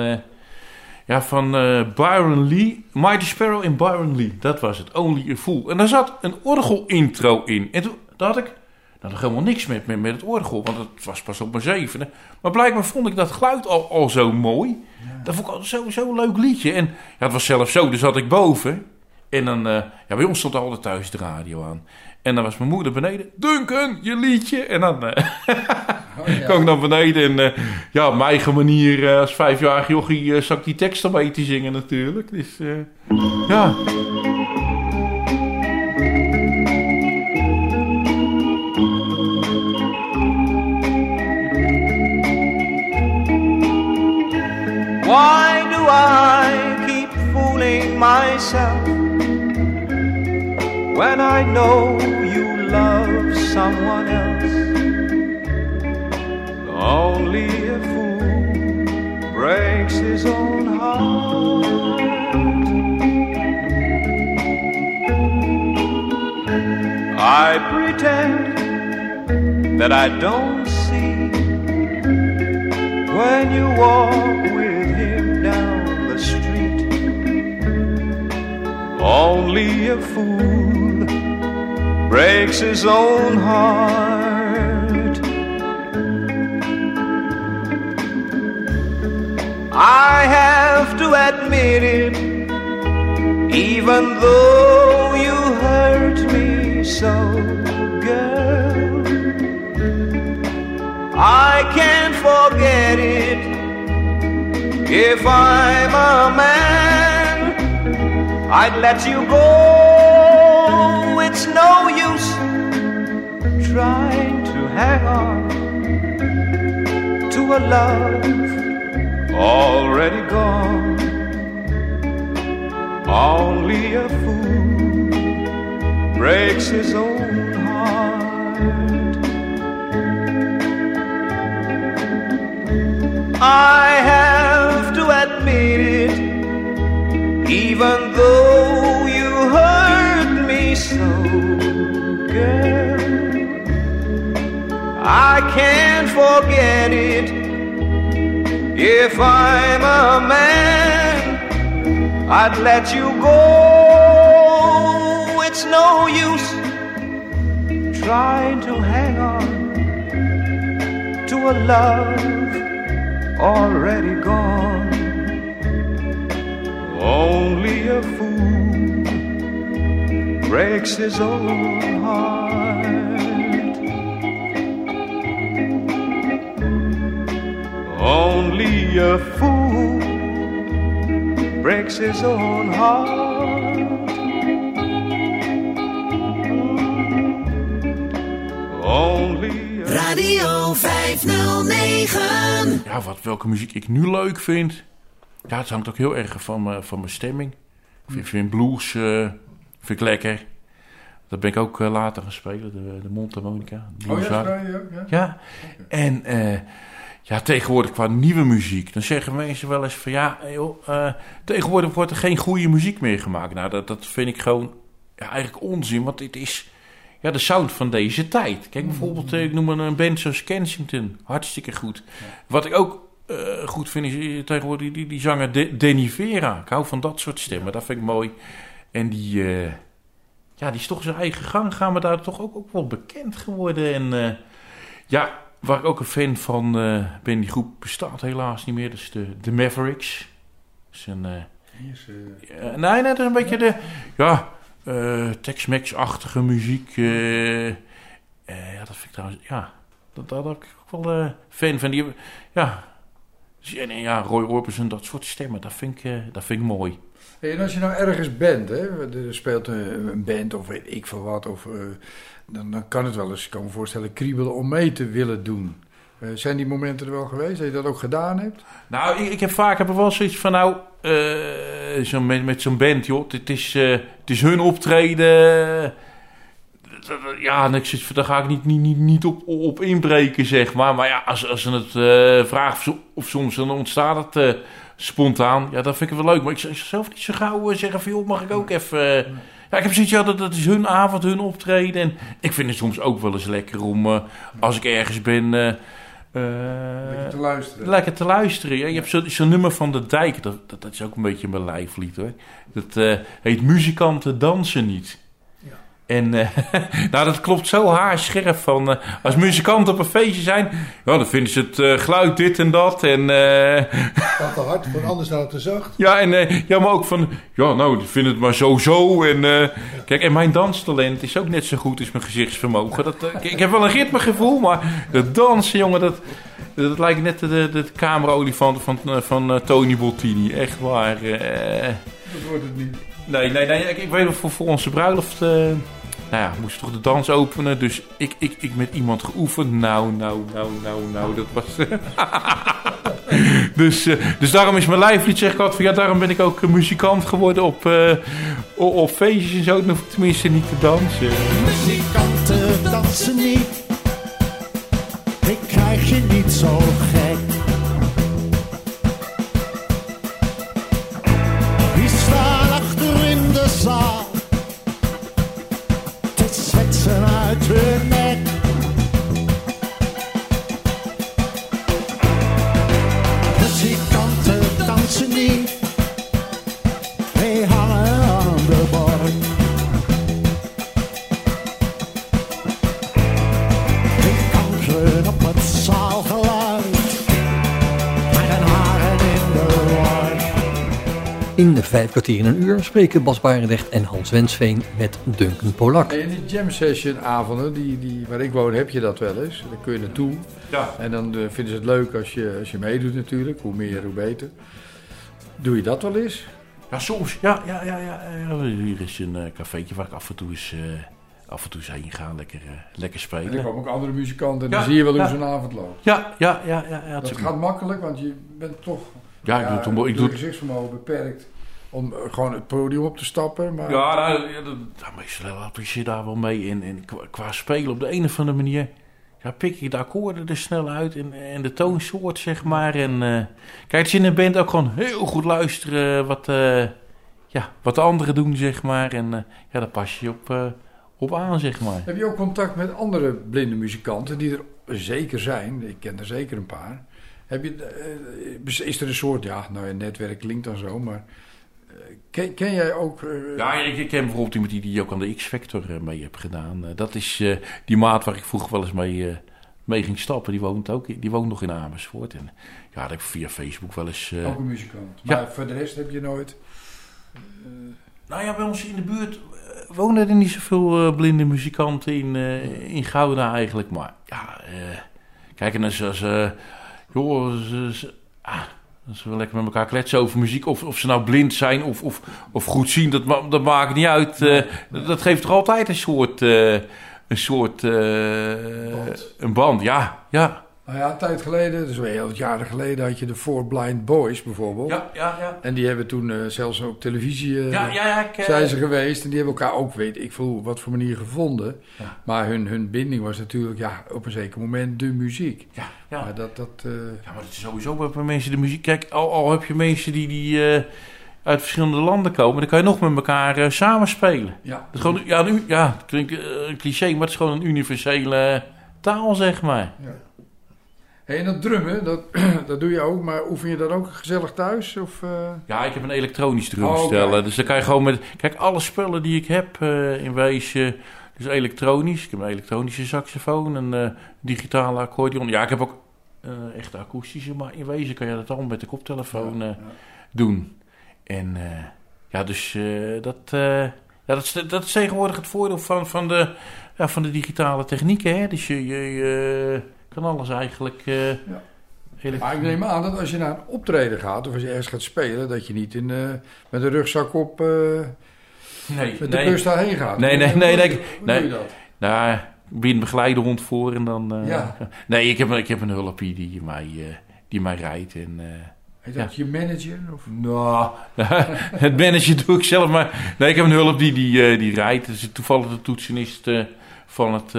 ja, van eh, Byron Lee, Mighty Sparrow in Byron Lee. Dat was het, Only a Fool. En daar zat een orgelintro in. En toen daar had ik nou, nog helemaal niks met, met, met het orgel, want het was pas op mijn zevende. Maar blijkbaar vond ik dat geluid al, al zo mooi. Dat vond ik zo- zo'n leuk liedje. En ja, het was zelfs zo, dus zat ik boven. En dan, eh, ja, bij ons stond altijd thuis de radio aan. En dan was mijn moeder beneden. Duncan, je liedje. En dan eh kwam ik naar beneden. En eh, ja, op mijn eigen manier, eh, als vijfjarig jochie, uh, zat ik die tekst erbij te zingen natuurlijk. Dus eh, ja. Why do I keep fooling myself when I know love someone else? Only a fool breaks his own heart. I pretend that I don't see when you walk with him down the street. Only a fool breaks his own heart. I have to admit it, even though you hurt me so, girl. I can't forget it if I'm a man. I'd let you go. It's no trying to hang on to a love already gone. Only a fool breaks his own heart. I I can't forget it if I'm a man. I'd let you go. It's no use trying to hang on to a love already gone. Only a fool breaks his own heart. Only a fool breaks his own heart. Only Radio 509. Ja, wat, welke muziek ik nu leuk vind. Ja, het hangt ook heel erg van, mijn- van mijn stemming. Ik vind, vind blues eh, vind ik lekker. Dat ben ik ook eh, later gaan spelen, de, de mondharmonica. Oh ja, ja, ja. Ja, en eh, ja, tegenwoordig qua nieuwe muziek, dan zeggen mensen wel eens van ja, joh, eh, tegenwoordig wordt er geen goede muziek meer gemaakt. Nou, dat, dat vind ik gewoon ja, eigenlijk onzin, want dit is ja, de sound van deze tijd. Kijk, bijvoorbeeld, eh, ik noem een, een band zoals Kensington, hartstikke goed. Wat ik ook eh, goed vind is tegenwoordig die, die, die zanger De, Denny Vera. Ik hou van dat soort stemmen, dat vind ik mooi. En die, ja, die is toch zijn eigen gang gaan, maar daar toch ook, ook wel bekend geworden. En ja, waar ik ook een fan van eh, ben, die groep bestaat helaas niet meer. Dat is de, de Mavericks. Dat is een, eh, is, eh, nee, nee, dat is een beetje de, ja, Tex-Mex-achtige muziek. ja, dat vind ik trouwens, ja, dat, daar heb ik ook wel fan van. Die, ja, en, ja, Roy Orbison, dat soort stemmen, dat vind ik, eh, dat vind ik mooi. Hey, en als je nou ergens bent, hè, er speelt een, een band of weet ik veel wat, of, eh, dan, dan kan het wel eens, ik kan me voorstellen, kriebelen om mee te willen doen. Eh, zijn die momenten er wel geweest, dat je dat ook gedaan hebt? Nou, ik, ik heb vaak heb er wel zoiets van, nou, eh, zo met, met zo'n band, joh. Het is, eh, het is hun optreden. Ja, en ik zit, daar ga ik niet, niet, niet, op, op inbreken, zeg maar. Maar ja, als, als ze het eh vragen of, soms, dan ontstaat het eh, spontaan. Ja, dat vind ik wel leuk. Maar ik zou zelf niet zo gauw eh, zeggen van, joh, mag ik ook even... eh, ja, ik heb zoiets, ja, dat, dat is hun avond, hun optreden. En ik vind het soms ook wel eens lekker om, eh, als ik ergens ben... eh, Lekker eh, te luisteren. Lekker te luisteren. Ja. Je hebt zo'n zo nummer van de dijk. Dat, dat, dat is ook een beetje mijn lijflied hoor. Dat eh, heet Muzikanten dansen niet. En eh, nou, dat klopt zo haarscherp van... eh, als muzikanten op een feestje zijn... Ja, dan vinden ze het eh, geluid dit en dat. En Dat te hard, want anders het te zacht. ja, en, ja, maar ook van... Ja, nou, die vinden het maar zo zo. En, kijk, en mijn danstalent is ook net zo goed als mijn gezichtsvermogen. Dat, ik, heb wel een ritmegevoel, maar dat dansen, jongen, dat, dat lijkt net de, de, de camera-olifant van, van Tony Bottini. Echt waar. Dat wordt het niet. nee, nee, nee. Ik, ik weet nog, voor, voor onze bruiloft... nou ja, moest toch de dans openen. Dus ik, ik, ik met iemand geoefend. Nou, nou, nou, nou, nou. Dat was... dus, eh, dus daarom is mijn lijflied, zeg ik altijd. Van, ja, daarom ben ik ook een muzikant geworden op, eh, op, feestjes en zo. Dan tenminste niet te dansen. Muzikanten dansen niet. Ik krijg je niet zo gek. Uur spreken Bas Barendrecht en Hans Wensveen met Duncan Polak. En die jam session avonden, die, die, waar ik woon, heb je dat wel eens. Daar kun je naartoe. Ja. En dan eh, vinden ze het leuk als je, als je meedoet natuurlijk. Hoe meer, hoe beter. Doe je dat wel eens? Ja, soms. Ja, ja, ja. ja. Hier is een eh, cafeetje waar ik af en toe eens, eh, af en toe heen ga. Lekker, eh, lekker En er spelen. komen ook andere muzikanten en dan zie je wel hoe ja. zo'n avond loopt. Ja, ja, ja. ja, ja Dat gaat makkelijk, want je bent toch Ja, ik doe het om- ik doe het- gezichtsvermogen beperkt om eh, gewoon het podium op te stappen. Maar Ja, nou, ja, dat, nou, meestal help je je daar wel mee. En, en qua, qua spelen op de een of andere manier... Ja, pik je de akkoorden er snel uit en, en de toonsoort, zeg maar. En eh, kijk, het is in een band ook gewoon heel goed luisteren wat, eh, ja, wat de anderen doen, zeg maar. En ja, daar pas je op, op aan, zeg maar. Heb je ook contact met andere blinde muzikanten die er zeker zijn? Ik ken er zeker een paar. Heb je, is er een soort, ja, nou een netwerk klinkt dan zo, maar ken, ken jij ook... eh, Ja, ik, ik ken bijvoorbeeld iemand die, die ook aan de X-Factor eh, mee heeft gedaan. Eh, dat is die maat waar ik vroeger wel eens mee, mee ging stappen. Die woont, ook, die woont nog in Amersfoort. En ja, dat heb ik via Facebook wel eens... ook een muzikant. ja. Maar voor de rest heb je nooit... Nou ja, bij ons in de buurt wonen er niet zoveel blinde muzikanten in, in Gouda eigenlijk. Maar ja, kijk, en als, als joh, ze- ze- ah, Dat ze wel lekker met elkaar kletsen over muziek. Of, of ze nou blind zijn of, of, of goed zien, dat, ma- dat maakt niet uit. Eh, dat, geeft toch altijd een soort... eh, een soort... eh, Een band, ja. Ja, Nou ja, een tijd geleden, dus wel heel wat jaren geleden, had je de Four Blind Boys bijvoorbeeld. ja, ja. ja. En die hebben toen eh, zelfs op televisie eh, Ja, ja, ja, ik, eh, zijn ze geweest. En die hebben elkaar ook, weet ik veel, wat voor manier gevonden. Ja. Maar hun, hun binding was natuurlijk ja, op een zeker moment de muziek. Ja, ja. Maar dat, dat, Ja, maar het is sowieso bij mensen de muziek. Kijk, al, al heb je mensen die, die uit verschillende landen komen, dan kan je nog met elkaar eh, samenspelen. ja. Het is gewoon, ja, een u- ja, het klinkt een cliché, maar het is gewoon een universele taal, zeg maar. Hey, en dat drummen, dat, dat doe je ook. Maar oefen je dat ook gezellig thuis? Of, eh? Ja, ik heb een elektronisch Oh, drumstel. eh, Dus dan kan je gewoon met... Kijk, alle spullen die ik heb eh, in wezen... Dus elektronisch. Ik heb een elektronische saxofoon, een eh, digitale accordeon. Ja, ik heb ook eh echte akoestische, maar in wezen kan je dat allemaal met de koptelefoon doen. En ja, dus dat, ja, dat, is, dat is tegenwoordig het voordeel van, van, de, ja, van de digitale technieken. Hè? Dus je, je, je kan alles eigenlijk... eh elekt- Maar ik neem aan dat als je naar een optreden gaat, of als je ergens gaat spelen, dat je niet in, eh, met een rugzak op eh, nee, met nee. de bus daarheen gaat. Nee, nee, Hoe- nee, nee, nee. doe je dat? Nou, ben een begeleidehond voor en dan... Ja. Nee, ik heb, een- ik heb een hulpie die mij, die mij rijdt. En, Heet dat je manager? Of? nou, het managen doe ik zelf, maar... Nee, ik heb een hulp die, die, die rijdt. Dat is toevallig de toetsenist van, het,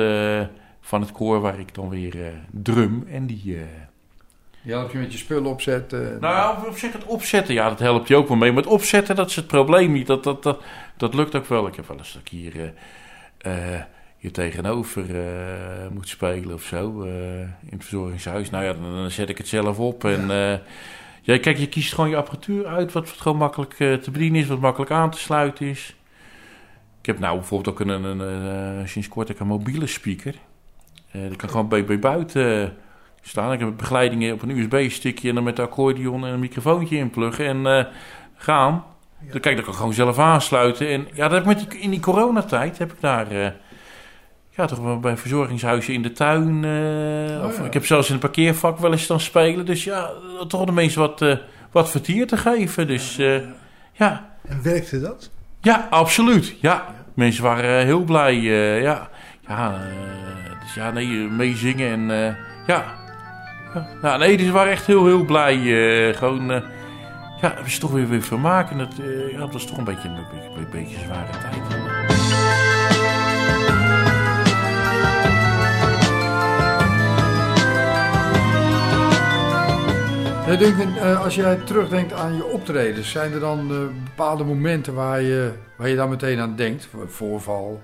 van het koor waar ik dan weer eh, drum. En die... eh, Die helpt je met je spullen opzetten. nou ja, op, zich het opzetten, ja, dat helpt je ook wel mee. Maar het opzetten, dat is het probleem niet. Dat, dat, dat, dat lukt ook wel. Ik heb wel eens dat ik hier, eh, eh, hier tegenover moet spelen of zo. in het verzorgingshuis. Nou ja, dan, dan zet ik het zelf op. En ja, kijk, je kiest gewoon je apparatuur uit. Wat, wat gewoon makkelijk te bedienen is. Wat makkelijk aan te sluiten is. Ik heb nou bijvoorbeeld ook een, een, een, sinds kort een mobiele speaker. Eh die kan gewoon bij, buiten eh, staan. Ik heb begeleidingen op een USB-stickje en dan met de accordeon en een microfoontje inpluggen en eh, gaan. Dan, kijk, dat kan ik gewoon zelf aansluiten. En ja, dat heb ik met die, in die coronatijd heb ik daar... eh, ja, toch wel bij verzorgingshuizen in de tuin. eh, Oh, of, ja. Ik heb zelfs in het parkeervak wel eens dan spelen. Dus ja, toch de mensen wat, eh, wat vertier te geven. Dus eh, ja, En werkte dat? ja, absoluut. Ja, mensen waren eh, heel blij. eh, ja, ja, eh, dus ja, nee, eh, meezingen en eh, ja. ja. Ja, nee, dus ze waren echt heel, heel blij. eh, gewoon, ja, hebben ze toch weer weer vermaakt. En het, eh, ja, het was toch een beetje een, beetje, een beetje een zware tijd. Denk, eh, als jij terugdenkt aan je optredens, zijn er dan bepaalde momenten waar je, waar je dan meteen aan denkt? Voorval.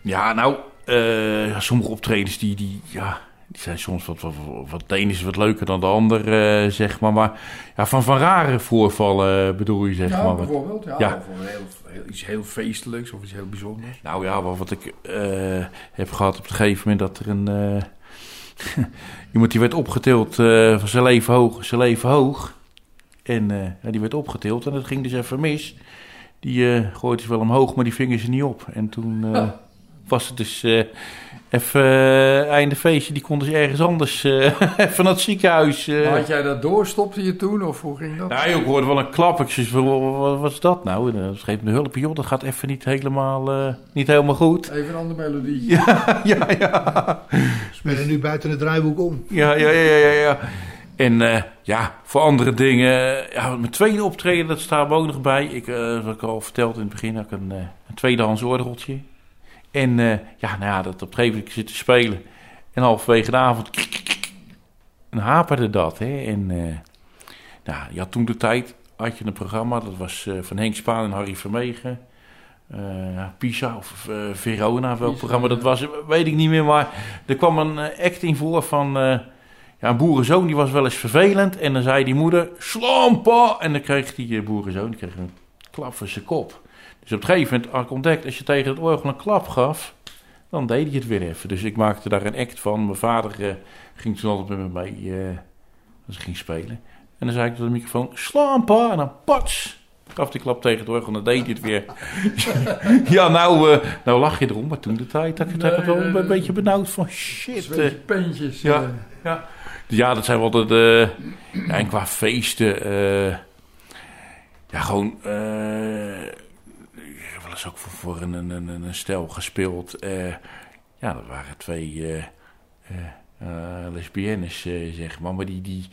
Ja, nou, eh, sommige optredens die, die, ja, die zijn soms wat, wat, wat, de is wat leuker dan de ander, eh, zeg maar. Maar ja, van, van rare voorvallen bedoel je, zeg Ja, maar. Bijvoorbeeld. Ja, Ja. Of een heel, heel- iets heel feestelijks of iets heel bijzonders. Nou ja, wat, wat ik eh, heb gehad op een gegeven moment dat er een... eh, iemand die werd opgetild eh, van zijn leven hoog, zijn leven hoog. En eh, die werd opgetild en dat ging dus even mis. Die eh gooide ze wel omhoog, maar die vingen ze niet op. En toen eh, was het dus eh, even eh, einde feestje. Die konden ze ergens anders, eh even naar het ziekenhuis. eh. Maar Had jij dat door? Stopte je toen of hoe ging dat? Ja, joh, ik hoorde wel een klap. Ik zei, van, wat, is dat nou? En dan schreef me de hulp. Joh, dat gaat even niet helemaal, eh, niet helemaal goed. Even een andere melodie. Ja, ja, ja. Spelen nu buiten het draaiboek om. Ja, ja, ja, ja, ja. En eh, ja, voor andere dingen. Ja, mijn tweede optreden, dat staat me ook nog bij. Ik, eh wat ik al verteld in het begin, had ik een, eh, een tweedehands orgeltje. En eh, ja, nou ja, dat op een gegeven moment zit te spelen. En halverwege de avond, en haperde dat. Hè? En eh, nou, je had toen de tijd, had je een programma, dat was eh, van Henk Spaan en Harry Vermegen. Pisa of Verona, welk Pisa, programma dat was, weet ik niet meer. Maar er kwam een act in voor van ja, een boerenzoon, die was wel eens vervelend. En dan zei die moeder, slampa! En dan kreeg die boerenzoon die kreeg een klap voor zijn kop. Dus op een gegeven moment had ik ontdekt, als je tegen het orgel een klap gaf, dan deed hij het weer even. Dus ik maakte daar een act van. Mijn vader eh, ging toen altijd met me mee eh, als ik ging spelen. En dan zei ik door de microfoon, slampa! En dan pats! Gaf die klap tegen het orgel en dan deed hij het weer. ja, nou, eh, nou lach je erom. Maar toen de tijd had ik het Nee, wel een beetje benauwd van shit. eh. Zweetje peentjes. ja. eh. Ja, ja, dat zijn wel de... ja, en qua feesten... ja, gewoon... eens ook voor, voor een, een, een, een stel gespeeld. eh, ja, dat waren twee eh, eh, eh, lesbiennes, zeg maar. Maar die... die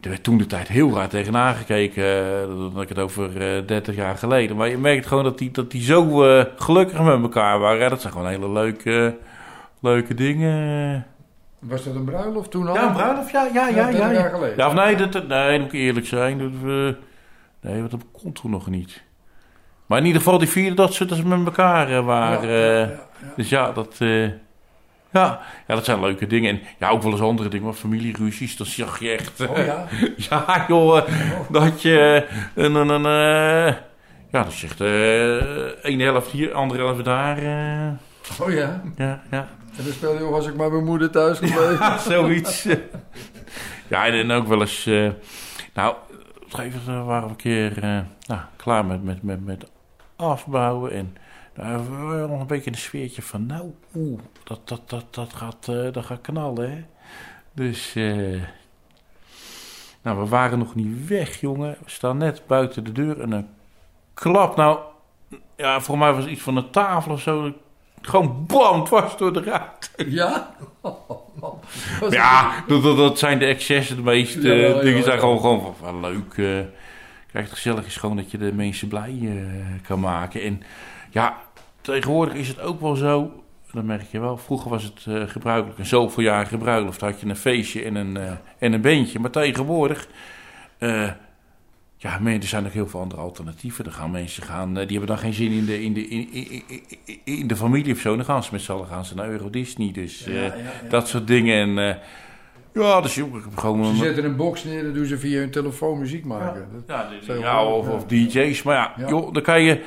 er werd toen de tijd heel raar tegenaan gekeken. dat ik het over eh 30 jaar geleden. Maar je merkt gewoon dat die, dat die zo gelukkig met elkaar waren. Ja, dat zijn gewoon hele leuke, leuke dingen. Was dat een bruiloft toen al? Ja, een bruiloft, ja, ja, ja. ja, 30 ja. jaar geleden. Ja, of nee, dat, nee, moet ik eerlijk zijn. Dat, nee, want dat kon toen nog niet. Maar in ieder geval, die vierde dat ze, dat ze met elkaar eh, waren. Eh. Dus ja, dat... eh, ja, ja, dat zijn leuke dingen. En ja, ook wel eens andere dingen. Maar familieruzies, dan zag je echt... Oh ja? ja, joh. eh, Dat je een... een, een ja, dat zegt eh één helft hier, andere helft daar. eh. Oh ja? ja, ja. En dan speel je, was ik maar mijn moeder thuis gebleven. Ja, zoiets. ja, en ook wel eens... nou, op een gegeven moment waren we een keer nou, klaar met, met, met, met afbouwen. En nou, we waren nog een beetje in een sfeertje van... Nou, oeh, dat, dat, dat, dat, gaat, eh, dat gaat knallen, hè. Dus... eh, nou, we waren nog niet weg, jongen. We staan net buiten de deur en een klap. Nou, ja, voor mij was het iets van een tafel of zo. Gewoon bam, dwars door de ruit. Ja? Ja, dat, dat, dat zijn de excessen. De meeste Ja, ja, eh, dingen zijn gewoon, gewoon van, van leuk. Kijk, het gezellig is gewoon dat je de mensen blij eh, kan maken. En ja, tegenwoordig is het ook wel zo. Dat merk je wel. Vroeger was het eh, gebruikelijk. Een zoveel jaar gebruikelijk had je een feestje en een, eh, en een bandje. Maar tegenwoordig... ja, men, er zijn ook heel veel andere alternatieven. Dan gaan mensen gaan, die hebben dan geen zin in de, in de, in, in, de familie of zo. Dan gaan ze met z'n allen gaan ze naar Euro Disney. Dus ja, ja. dat soort dingen. En ja, dus ik heb gewoon Ze zetten een box neer, dan doen ze via hun telefoon muziek maken. Dat- Ja, ja, of, ja. of DJ's. Maar ja, Ja. joh, dan kan je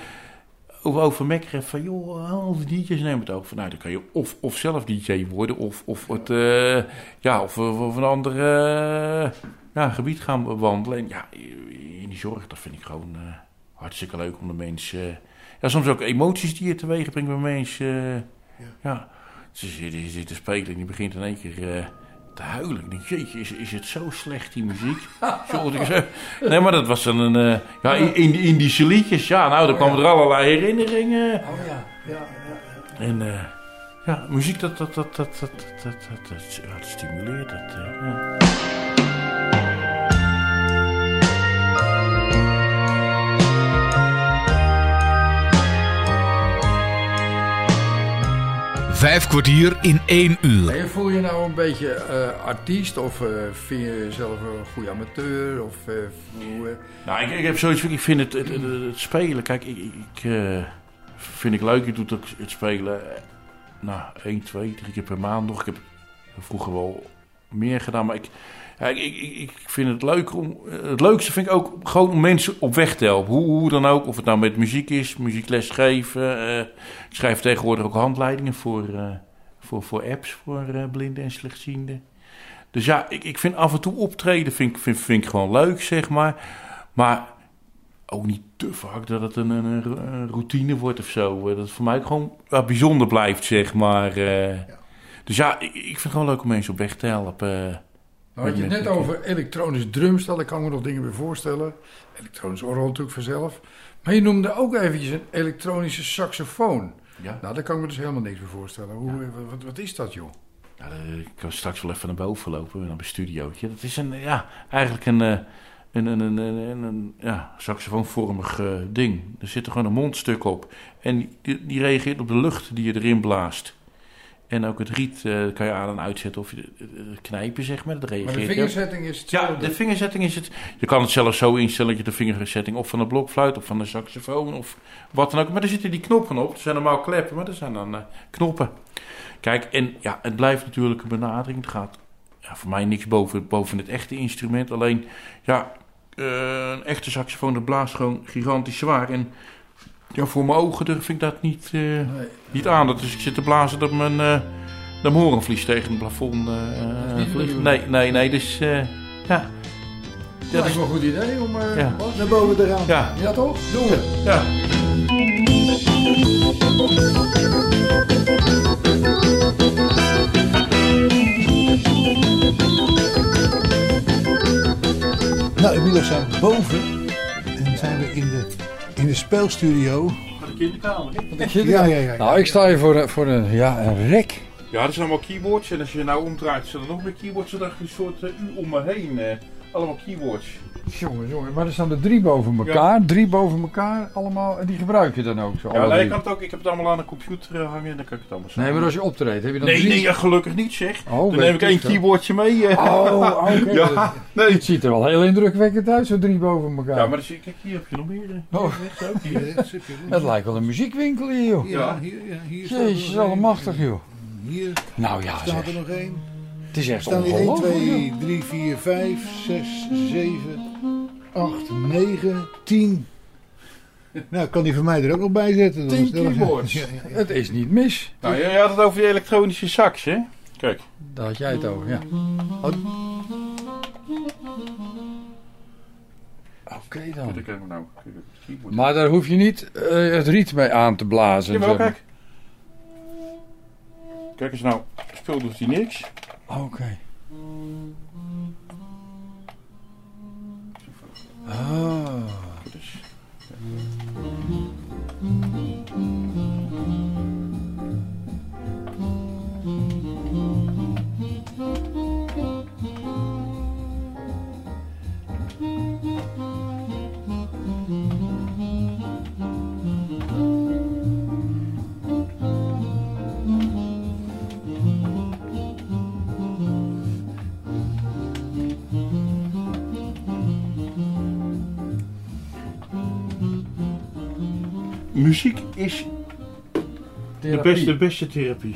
over, over mekkeren van, joh, al die DJ's nemen het over. Nou, dan kan je of, of zelf DJ worden, of, of, het, eh, ja, of, of, een ander eh, ja, gebied gaan bewandelen. En ja, in die zorg, dat vind ik gewoon eh, hartstikke leuk om de mensen... ja, soms ook emoties die je teweeg brengt bij mensen. eh, ja. Ze zitten, zitten spelen en die begint in één keer... te huilen. Ik denk, jeetje, is, is het zo slecht, die muziek? Zeg, nee, maar dat was dan een... eh, ja, in, in, die Indische liedjes, ja, nou, dan kwamen er allerlei herinneringen. Oh ja, ja, ja. En eh, ja, muziek, dat, dat, dat, dat, dat, dat, dat, dat, dat- stimuleert. Dat, Vijf kwartier in één uur. En voel je nou een beetje eh, artiest of eh, vind je jezelf een goede amateur? Of, eh, hoe, Nou, ik, ik heb zoiets ik vind het, het, het, het spelen, kijk, ik, ik, eh, vind ik leuk. Ik doe het, ook, het spelen, nou, één, twee, drie keer per maand nog. Ik heb vroeger wel meer gedaan, maar ik, ja, ik, ik, vind het leuk om, het leukste vind ik ook gewoon om mensen op weg te helpen. Hoe, hoe dan ook, of het nou met muziek is, muziekles geven. eh, ik schrijf tegenwoordig ook handleidingen voor, eh, voor, voor apps voor eh, blinden en slechtzienden. Dus ja, ik, ik vind af en toe optreden vind, ik- vind, vind ik gewoon leuk, zeg maar. Maar ook niet te vaak dat het een, een, routine wordt of zo. Dat het voor mij gewoon bijzonder blijft, zeg maar. Dus ja, ik, ik vind het gewoon leuk om mensen op weg te helpen. Nou, had je het net over elektronisch drumstel, daar kan ik me nog dingen bij voorstellen. Elektronisch orgel natuurlijk vanzelf. Maar je noemde ook eventjes een elektronische saxofoon. Ja. Nou, daar kan ik me dus helemaal niks bij voorstellen. Hoe, wat, wat is dat, joh? Eh, ik kan straks wel even naar boven lopen, naar mijn studiootje. Dat is een, ja, eigenlijk een, eh, een, een, een, een, een ja, saxofoonvormig eh, ding. Er zit er gewoon een mondstuk op. En die, die reageert op de lucht die je erin blaast. En ook het riet eh, kan je aan en uitzetten of je eh, eh, knijpen, zeg maar. Dat Maar reageert de heel- vingerzetting is Ja, hetzelfde. de vingerzetting is het. Je kan het zelfs zo instellen dat je de vingerzetting of van de blokfluit of van de saxofoon of wat dan ook. Maar er zitten die knoppen op. Het zijn normaal kleppen, maar er zijn dan knoppen. Kijk, en ja, het blijft natuurlijk een benadering. Het gaat ja, voor mij niks boven, boven het echte instrument. Alleen, ja, een echte saxofoon dat blaast gewoon gigantisch zwaar. En ja, voor mijn ogen durf ik dat niet, eh, Nee. niet aan. Dus ik zit te blazen dat mijn, dat mijn horenvlies tegen het plafond eh, is vliegt. Nee, nee, nee. Dus eh, ja. Dat dat is is, wel een goed idee om... Ja. Naar boven eraan. ja, Ja, toch? Doen we. ja. Nou, inmiddels zijn we boven. En zijn we in de, in de speelstudio. Van de kinderkamer. Ja, ja, ja. Nou, ik sta hier voor, een- voor een, ja, een rek. Ja, er zijn allemaal keyboards. En als je nou omdraait, zijn er nog meer keyboards. Zodat je een soort eh, U om me heen. eh, allemaal keyboards. Jongen, jongen, maar er staan er drie boven elkaar. Drie boven elkaar allemaal. En die gebruik je dan ook zo. Ja, nee, ik, kan het ook, ik heb het allemaal aan de computer eh, hangen en dan kan ik het allemaal zo. Nee, maar als je optreedt, heb je dan Nee, drie... nee, ja, gelukkig niet zeg. Oh, dan neem ik één keyboardje mee. eh. Oh, oké. Ja, nee. Het ziet er wel heel indrukwekkend uit, zo drie boven elkaar. Ja, maar dan zie ik, kijk, hier heb je nog meer. eh. Oh. Ook, hier. Het lijkt wel een muziekwinkel hier, joh. Ja, hier, ja, hier staat er Jezus, allemachtig, joh. Hier Nou ja, staat zeg. er nog één. Het is echt staan hier 1, ongelooflijk. 2, 3, 4, 5, 6, 7, 8, 9, 10. Nou, kan die van mij er ook nog bij zetten. Dan Tien is het wel- keyboards. Ja, ja, ja. Het is niet mis. Nou, jij had het over die elektronische sax, hè? Kijk. Daar had jij het over, ja. Oh. Oké dan. Dan nou. Maar daar hoef je niet eh, het riet mee aan te blazen. Zeg maar. kijk. Kijk eens nou, speel doet hij niks. Oké. Ah. Muziek is de beste, beste therapie.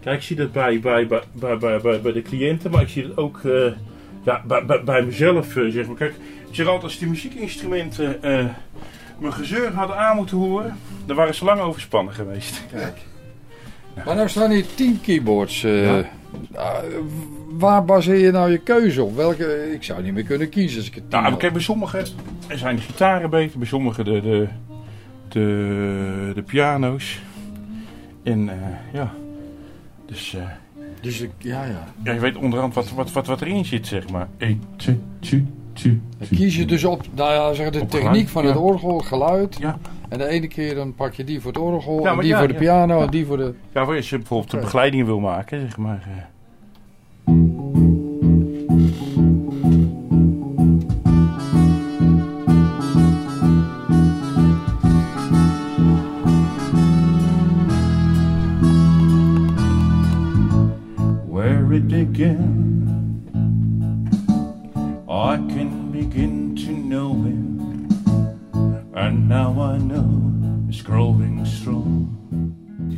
Kijk, ik zie dat bij, bij, bij, bij, bij, bij, de cliënten, maar ik zie dat ook eh, ja, bij, bij, bij mezelf. eh, zeg maar. Kijk, ik zeg altijd, als die muziekinstrumenten eh, mijn gezeur hadden aan moeten horen, dan waren ze lang overspannen geweest. Kijk. Maar nou staan hier tien keyboards. eh, Ja. ah, waar baseer je nou je keuze op? Welke? Ik zou niet meer kunnen kiezen als ik het Nou, kijk, bij sommigen zijn de gitaren beter, bij sommigen de, de, de, de piano's. En eh, ja, dus eh, Dus ik, ja, ja. ja, je weet onderhand wat, wat, wat, wat erin zit, zeg maar. 1, 2, 2, 2. Dan kies je dus op, nou ja, zeg, de Op techniek geluid, van ja. het orgel, geluid. Ja. En de ene keer dan pak je die voor het orgel, en die voor de piano en die voor de... Ja, als je bijvoorbeeld de Oké. begeleidingen wil maken, zeg maar. It I can begin to know him, and now I know it's growing strong.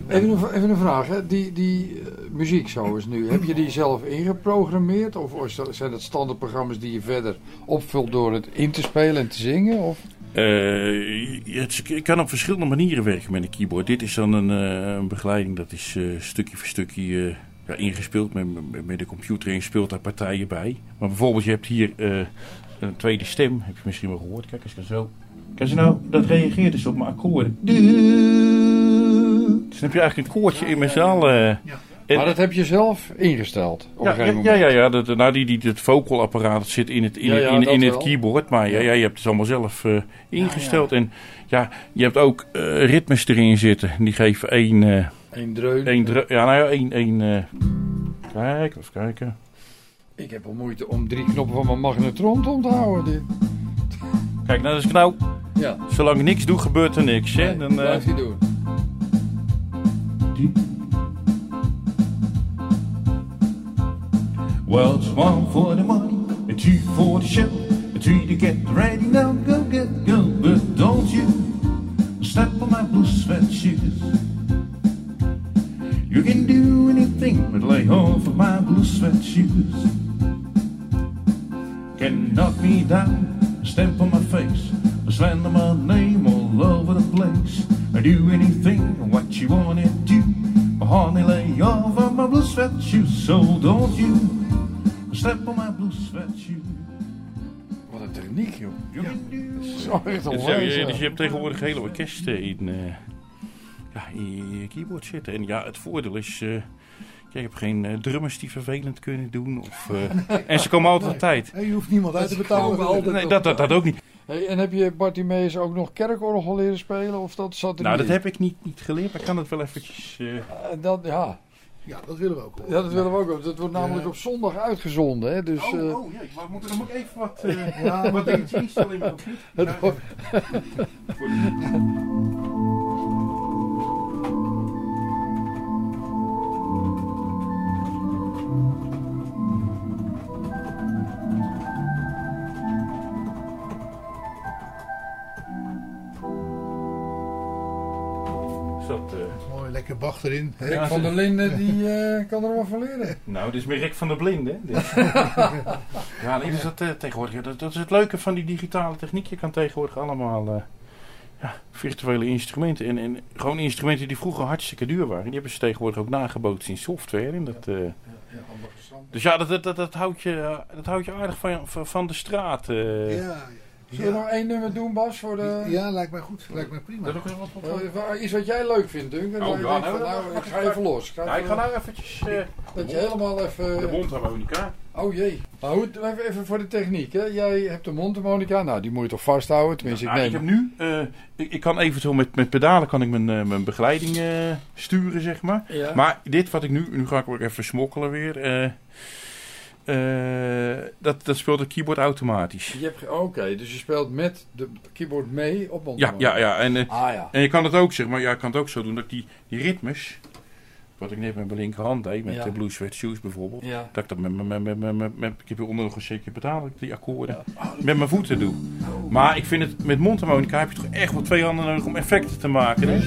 Even een, even een vraag, hè. Die, die eh, muziek zo is nu, heb je die zelf ingeprogrammeerd? Of zijn dat standaardprogramma's die je verder opvult door het in te spelen en te zingen? Of? Eh, het, ik kan op verschillende manieren werken met een keyboard. Dit is dan een, eh, een begeleiding, dat is eh, stukje voor stukje eh, ja, ingespeeld met, met, met de computer en je speelt daar partijen bij. Maar bijvoorbeeld, je hebt hier eh, een tweede stem, heb je misschien wel gehoord. Kijk eens, ik kan zo. Kijk eens nou, dat reageert dus op mijn akkoorden. Dus dan heb je eigenlijk een koortje in z'n allen. En- maar dat heb je zelf ingesteld op Ja, een gegeven ja, moment? ja, ja, ja dat, nou, die, die, dat vocalapparaat zit in het, in, Ja, ja, in, het wel. keyboard. Maar ja, ja, je hebt het allemaal zelf eh, ingesteld. En ja, je hebt ook eh, ritmes erin zitten. Die geven één... eh, Eén dreun. één dru- ja, nou ja, één... één eh, kijk, even kijken. Ik heb al moeite om drie knoppen van mijn magnetron te onthouden. Dit. Kijk, nou, dat is nou... Ja, Zolang ik niks doe, gebeurt er niks. Hè? nee, Dan, eh, blijf je doen. Well, it's one for the money, a two for the show, a three to get ready now, go, get, go. But don't you step on my blue sweat shoes. You can do anything but lay off of my blue sweat shoes. Can knock me down, stamp on my face, slander my name all over the place. I do anything what you wanna do. But honey, lay off of my blue sweat shoes, so don't you step on my blue sweat shoes. Wat een techniek, joh. Dus, onwijs, je, ja. dus je hebt tegenwoordig hele orkesten in, eh, ja, in je keyboard zitten. En ja, het voordeel is, eh, Ik heb geen eh, drummers die vervelend kunnen doen. Of, eh, en ze komen altijd op tijd. Hey, je hoeft niemand uit te betalen. Nee, dat, dat, dat ook niet. Hey, en heb je Bartimeus ook nog kerkorgel leren spelen? Of dat zat er Nou, dat in? heb ik niet, niet geleerd, maar ik kan het wel eventjes... eh, Eh, dat, ja. Ja, dat willen we ook. hoor. ja, dat willen we ook. Dat wordt namelijk Ja. op zondag uitgezonden. Hè? Dus, eh, Oh, oh, jee, maar we moeten ook even wat, eh Ja, wat dingetjes instellen in mijn computer. lekker Bach erin. hè? Ja, Van der Linden die eh, kan er wel van leren. Nou, dit is meer Rick van der Blinde. hè, dit. ja, nee, dus dat, eh, tegenwoordig, dat, dat is het leuke van die digitale techniek. Je kan tegenwoordig allemaal eh, ja, virtuele instrumenten. En, en gewoon instrumenten die vroeger hartstikke duur waren. Die hebben ze tegenwoordig ook nagebootst in software. En dat, eh, dus ja, dat, dat, dat, dat, houdt je, dat houdt je aardig van, van, van de straat. eh. Ja, Zullen we nog één nummer doen, Bas? Voor de... ja, lijkt mij goed. Lijkt mij prima. Dat ook wel wat- Eh, waar- Iets wat jij leuk vindt, Duncan. Oh, ja, nou, nou, ik ga even los. Ik ga Ja, ik even- ga nou eventjes eh, Dat je helemaal even... de mondharmonica. Oh jee. Maar goed, even, even voor de techniek. Hè. Jij hebt de mondharmonica. Nou, die moet je toch vasthouden? Tenminste, Nou, ik ik neem... heb nu, eh, ik, ik kan eventueel met, met pedalen kan ik mijn, eh, mijn begeleiding sturen, zeg maar. Ja. Maar dit wat ik nu, nu ga ik ook even smokkelen weer. Eh, dat, dat speelt het keyboard automatisch. Je ge- Oké, dus je speelt met de keyboard mee op Ja, mondharmonica. ja, ja. En, eh, Ah ja. en je kan het ook, zeg maar, ja, ik kan het ook zo doen dat ik die, die ritmes, wat ik net met mijn linkerhand deed, met Ja. de Blue Sweat Shoes bijvoorbeeld. Ja. Dat ik dat met, met, met, met, met, met, ik heb nog een dat ik die akkoorden met mijn voeten doe. Maar ik vind het, met mondharmonica heb je toch echt wel twee handen nodig om effecten te maken. Hè?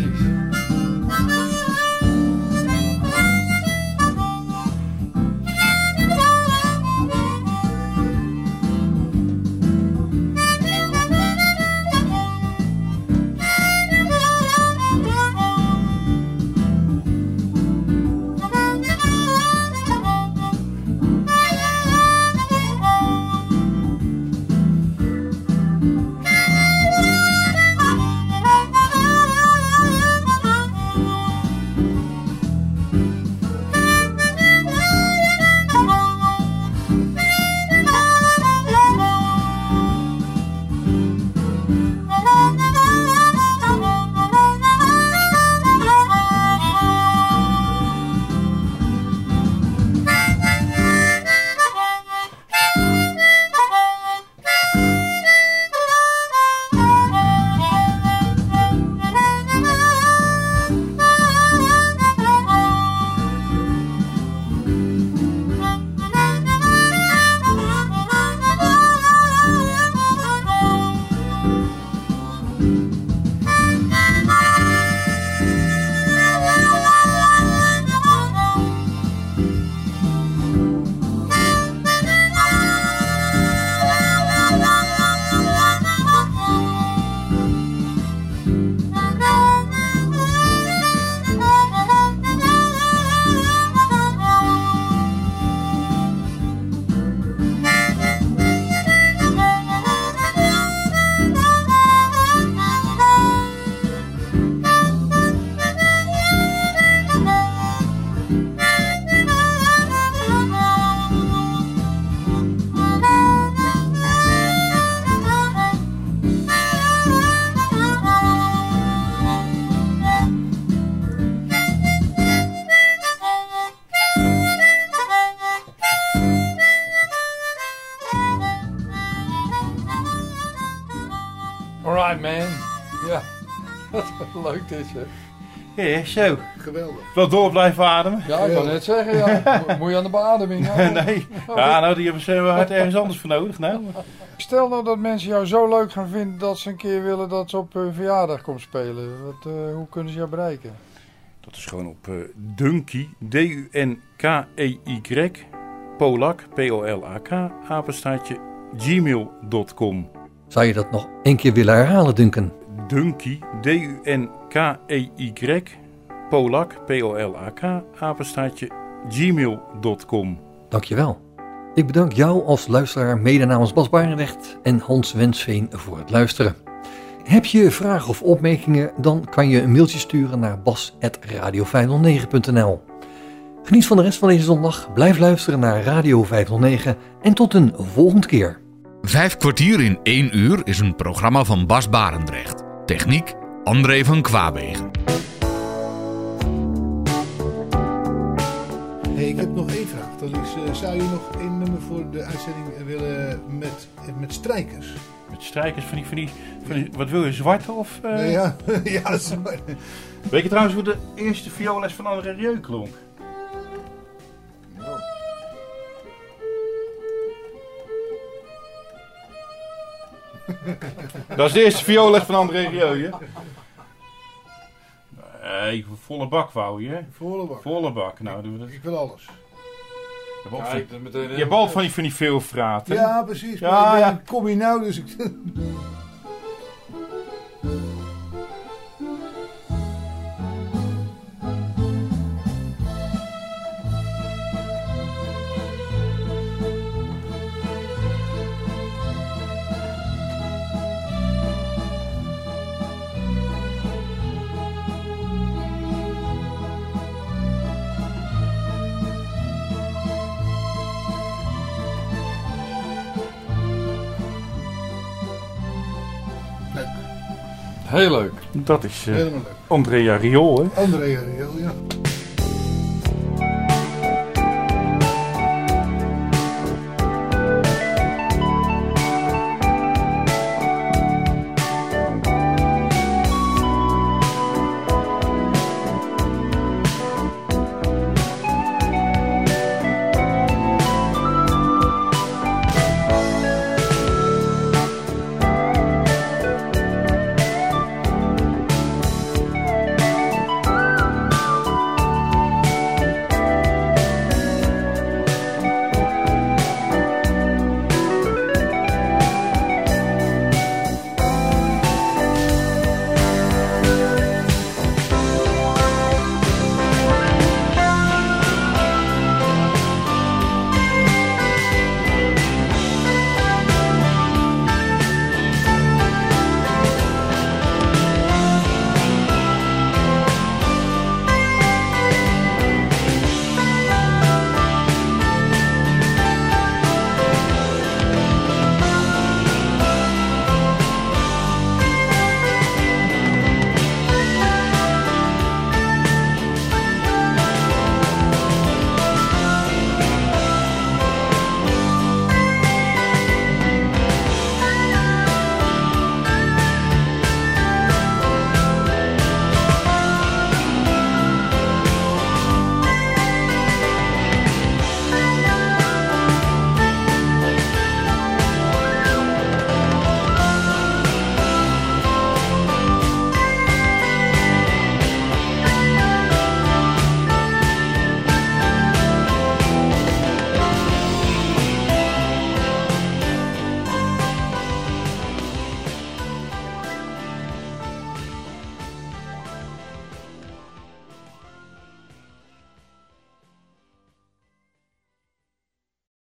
Ja, zo. Geweldig. Wel door blijven ademen. Ja, ik kan net zeggen ja. Mo- Moet je aan de beademing nee. Ja, nou, die hebben ze wel hard ergens anders voor nodig. Nou. Stel nou dat mensen jou zo leuk gaan vinden dat ze een keer willen dat ze op hun verjaardag komt spelen. Wat, eh, hoe kunnen ze jou bereiken? Dat is gewoon op eh Dunky, D-U-N-K-E-Y, Polak, P-O-L-A-K, apenstaartje, gmail.com. Zou je dat nog één keer willen herhalen, Duncan? Dunky, D-U-N-K-E-Y, Polak, P-O-L-A-K, apenstaartje, gmail.com. Dankjewel. Ik bedank jou als luisteraar mede namens Bas Barendrecht en Hans Wensveen voor het luisteren. Heb je vragen of opmerkingen, dan kan je een mailtje sturen naar bas.radio509.nl. Geniet van de rest van deze zondag, blijf luisteren naar Radio 509 en tot een volgende keer. Vijf kwartier in één uur is een programma van Bas Barendrecht. Techniek André van Kwaabegen. Hey, ik heb nog één vraag. Dan is, eh, zou je nog één nummer voor de uitzending willen met, met strijkers? Met strijkers van die, van die, van die- wat wil je, zwarte of... eh? Nee, ja, ja, dat is waar. Weet je trouwens hoe de eerste vioolles van André Rieu klonk? Dat is de eerste van André Rieu, hè? Nee, volle bak wou je, hè? Volle bak. Volle bak. Nou, doen we dat. Ik wil alles. Je hebt altijd van die, van die veelvraat, hè? Ja, precies. Ja, ja. ben- kom je nou, dus ik... Heel leuk. Dat is eh, leuk. Andrea Riol, hè? André, ja.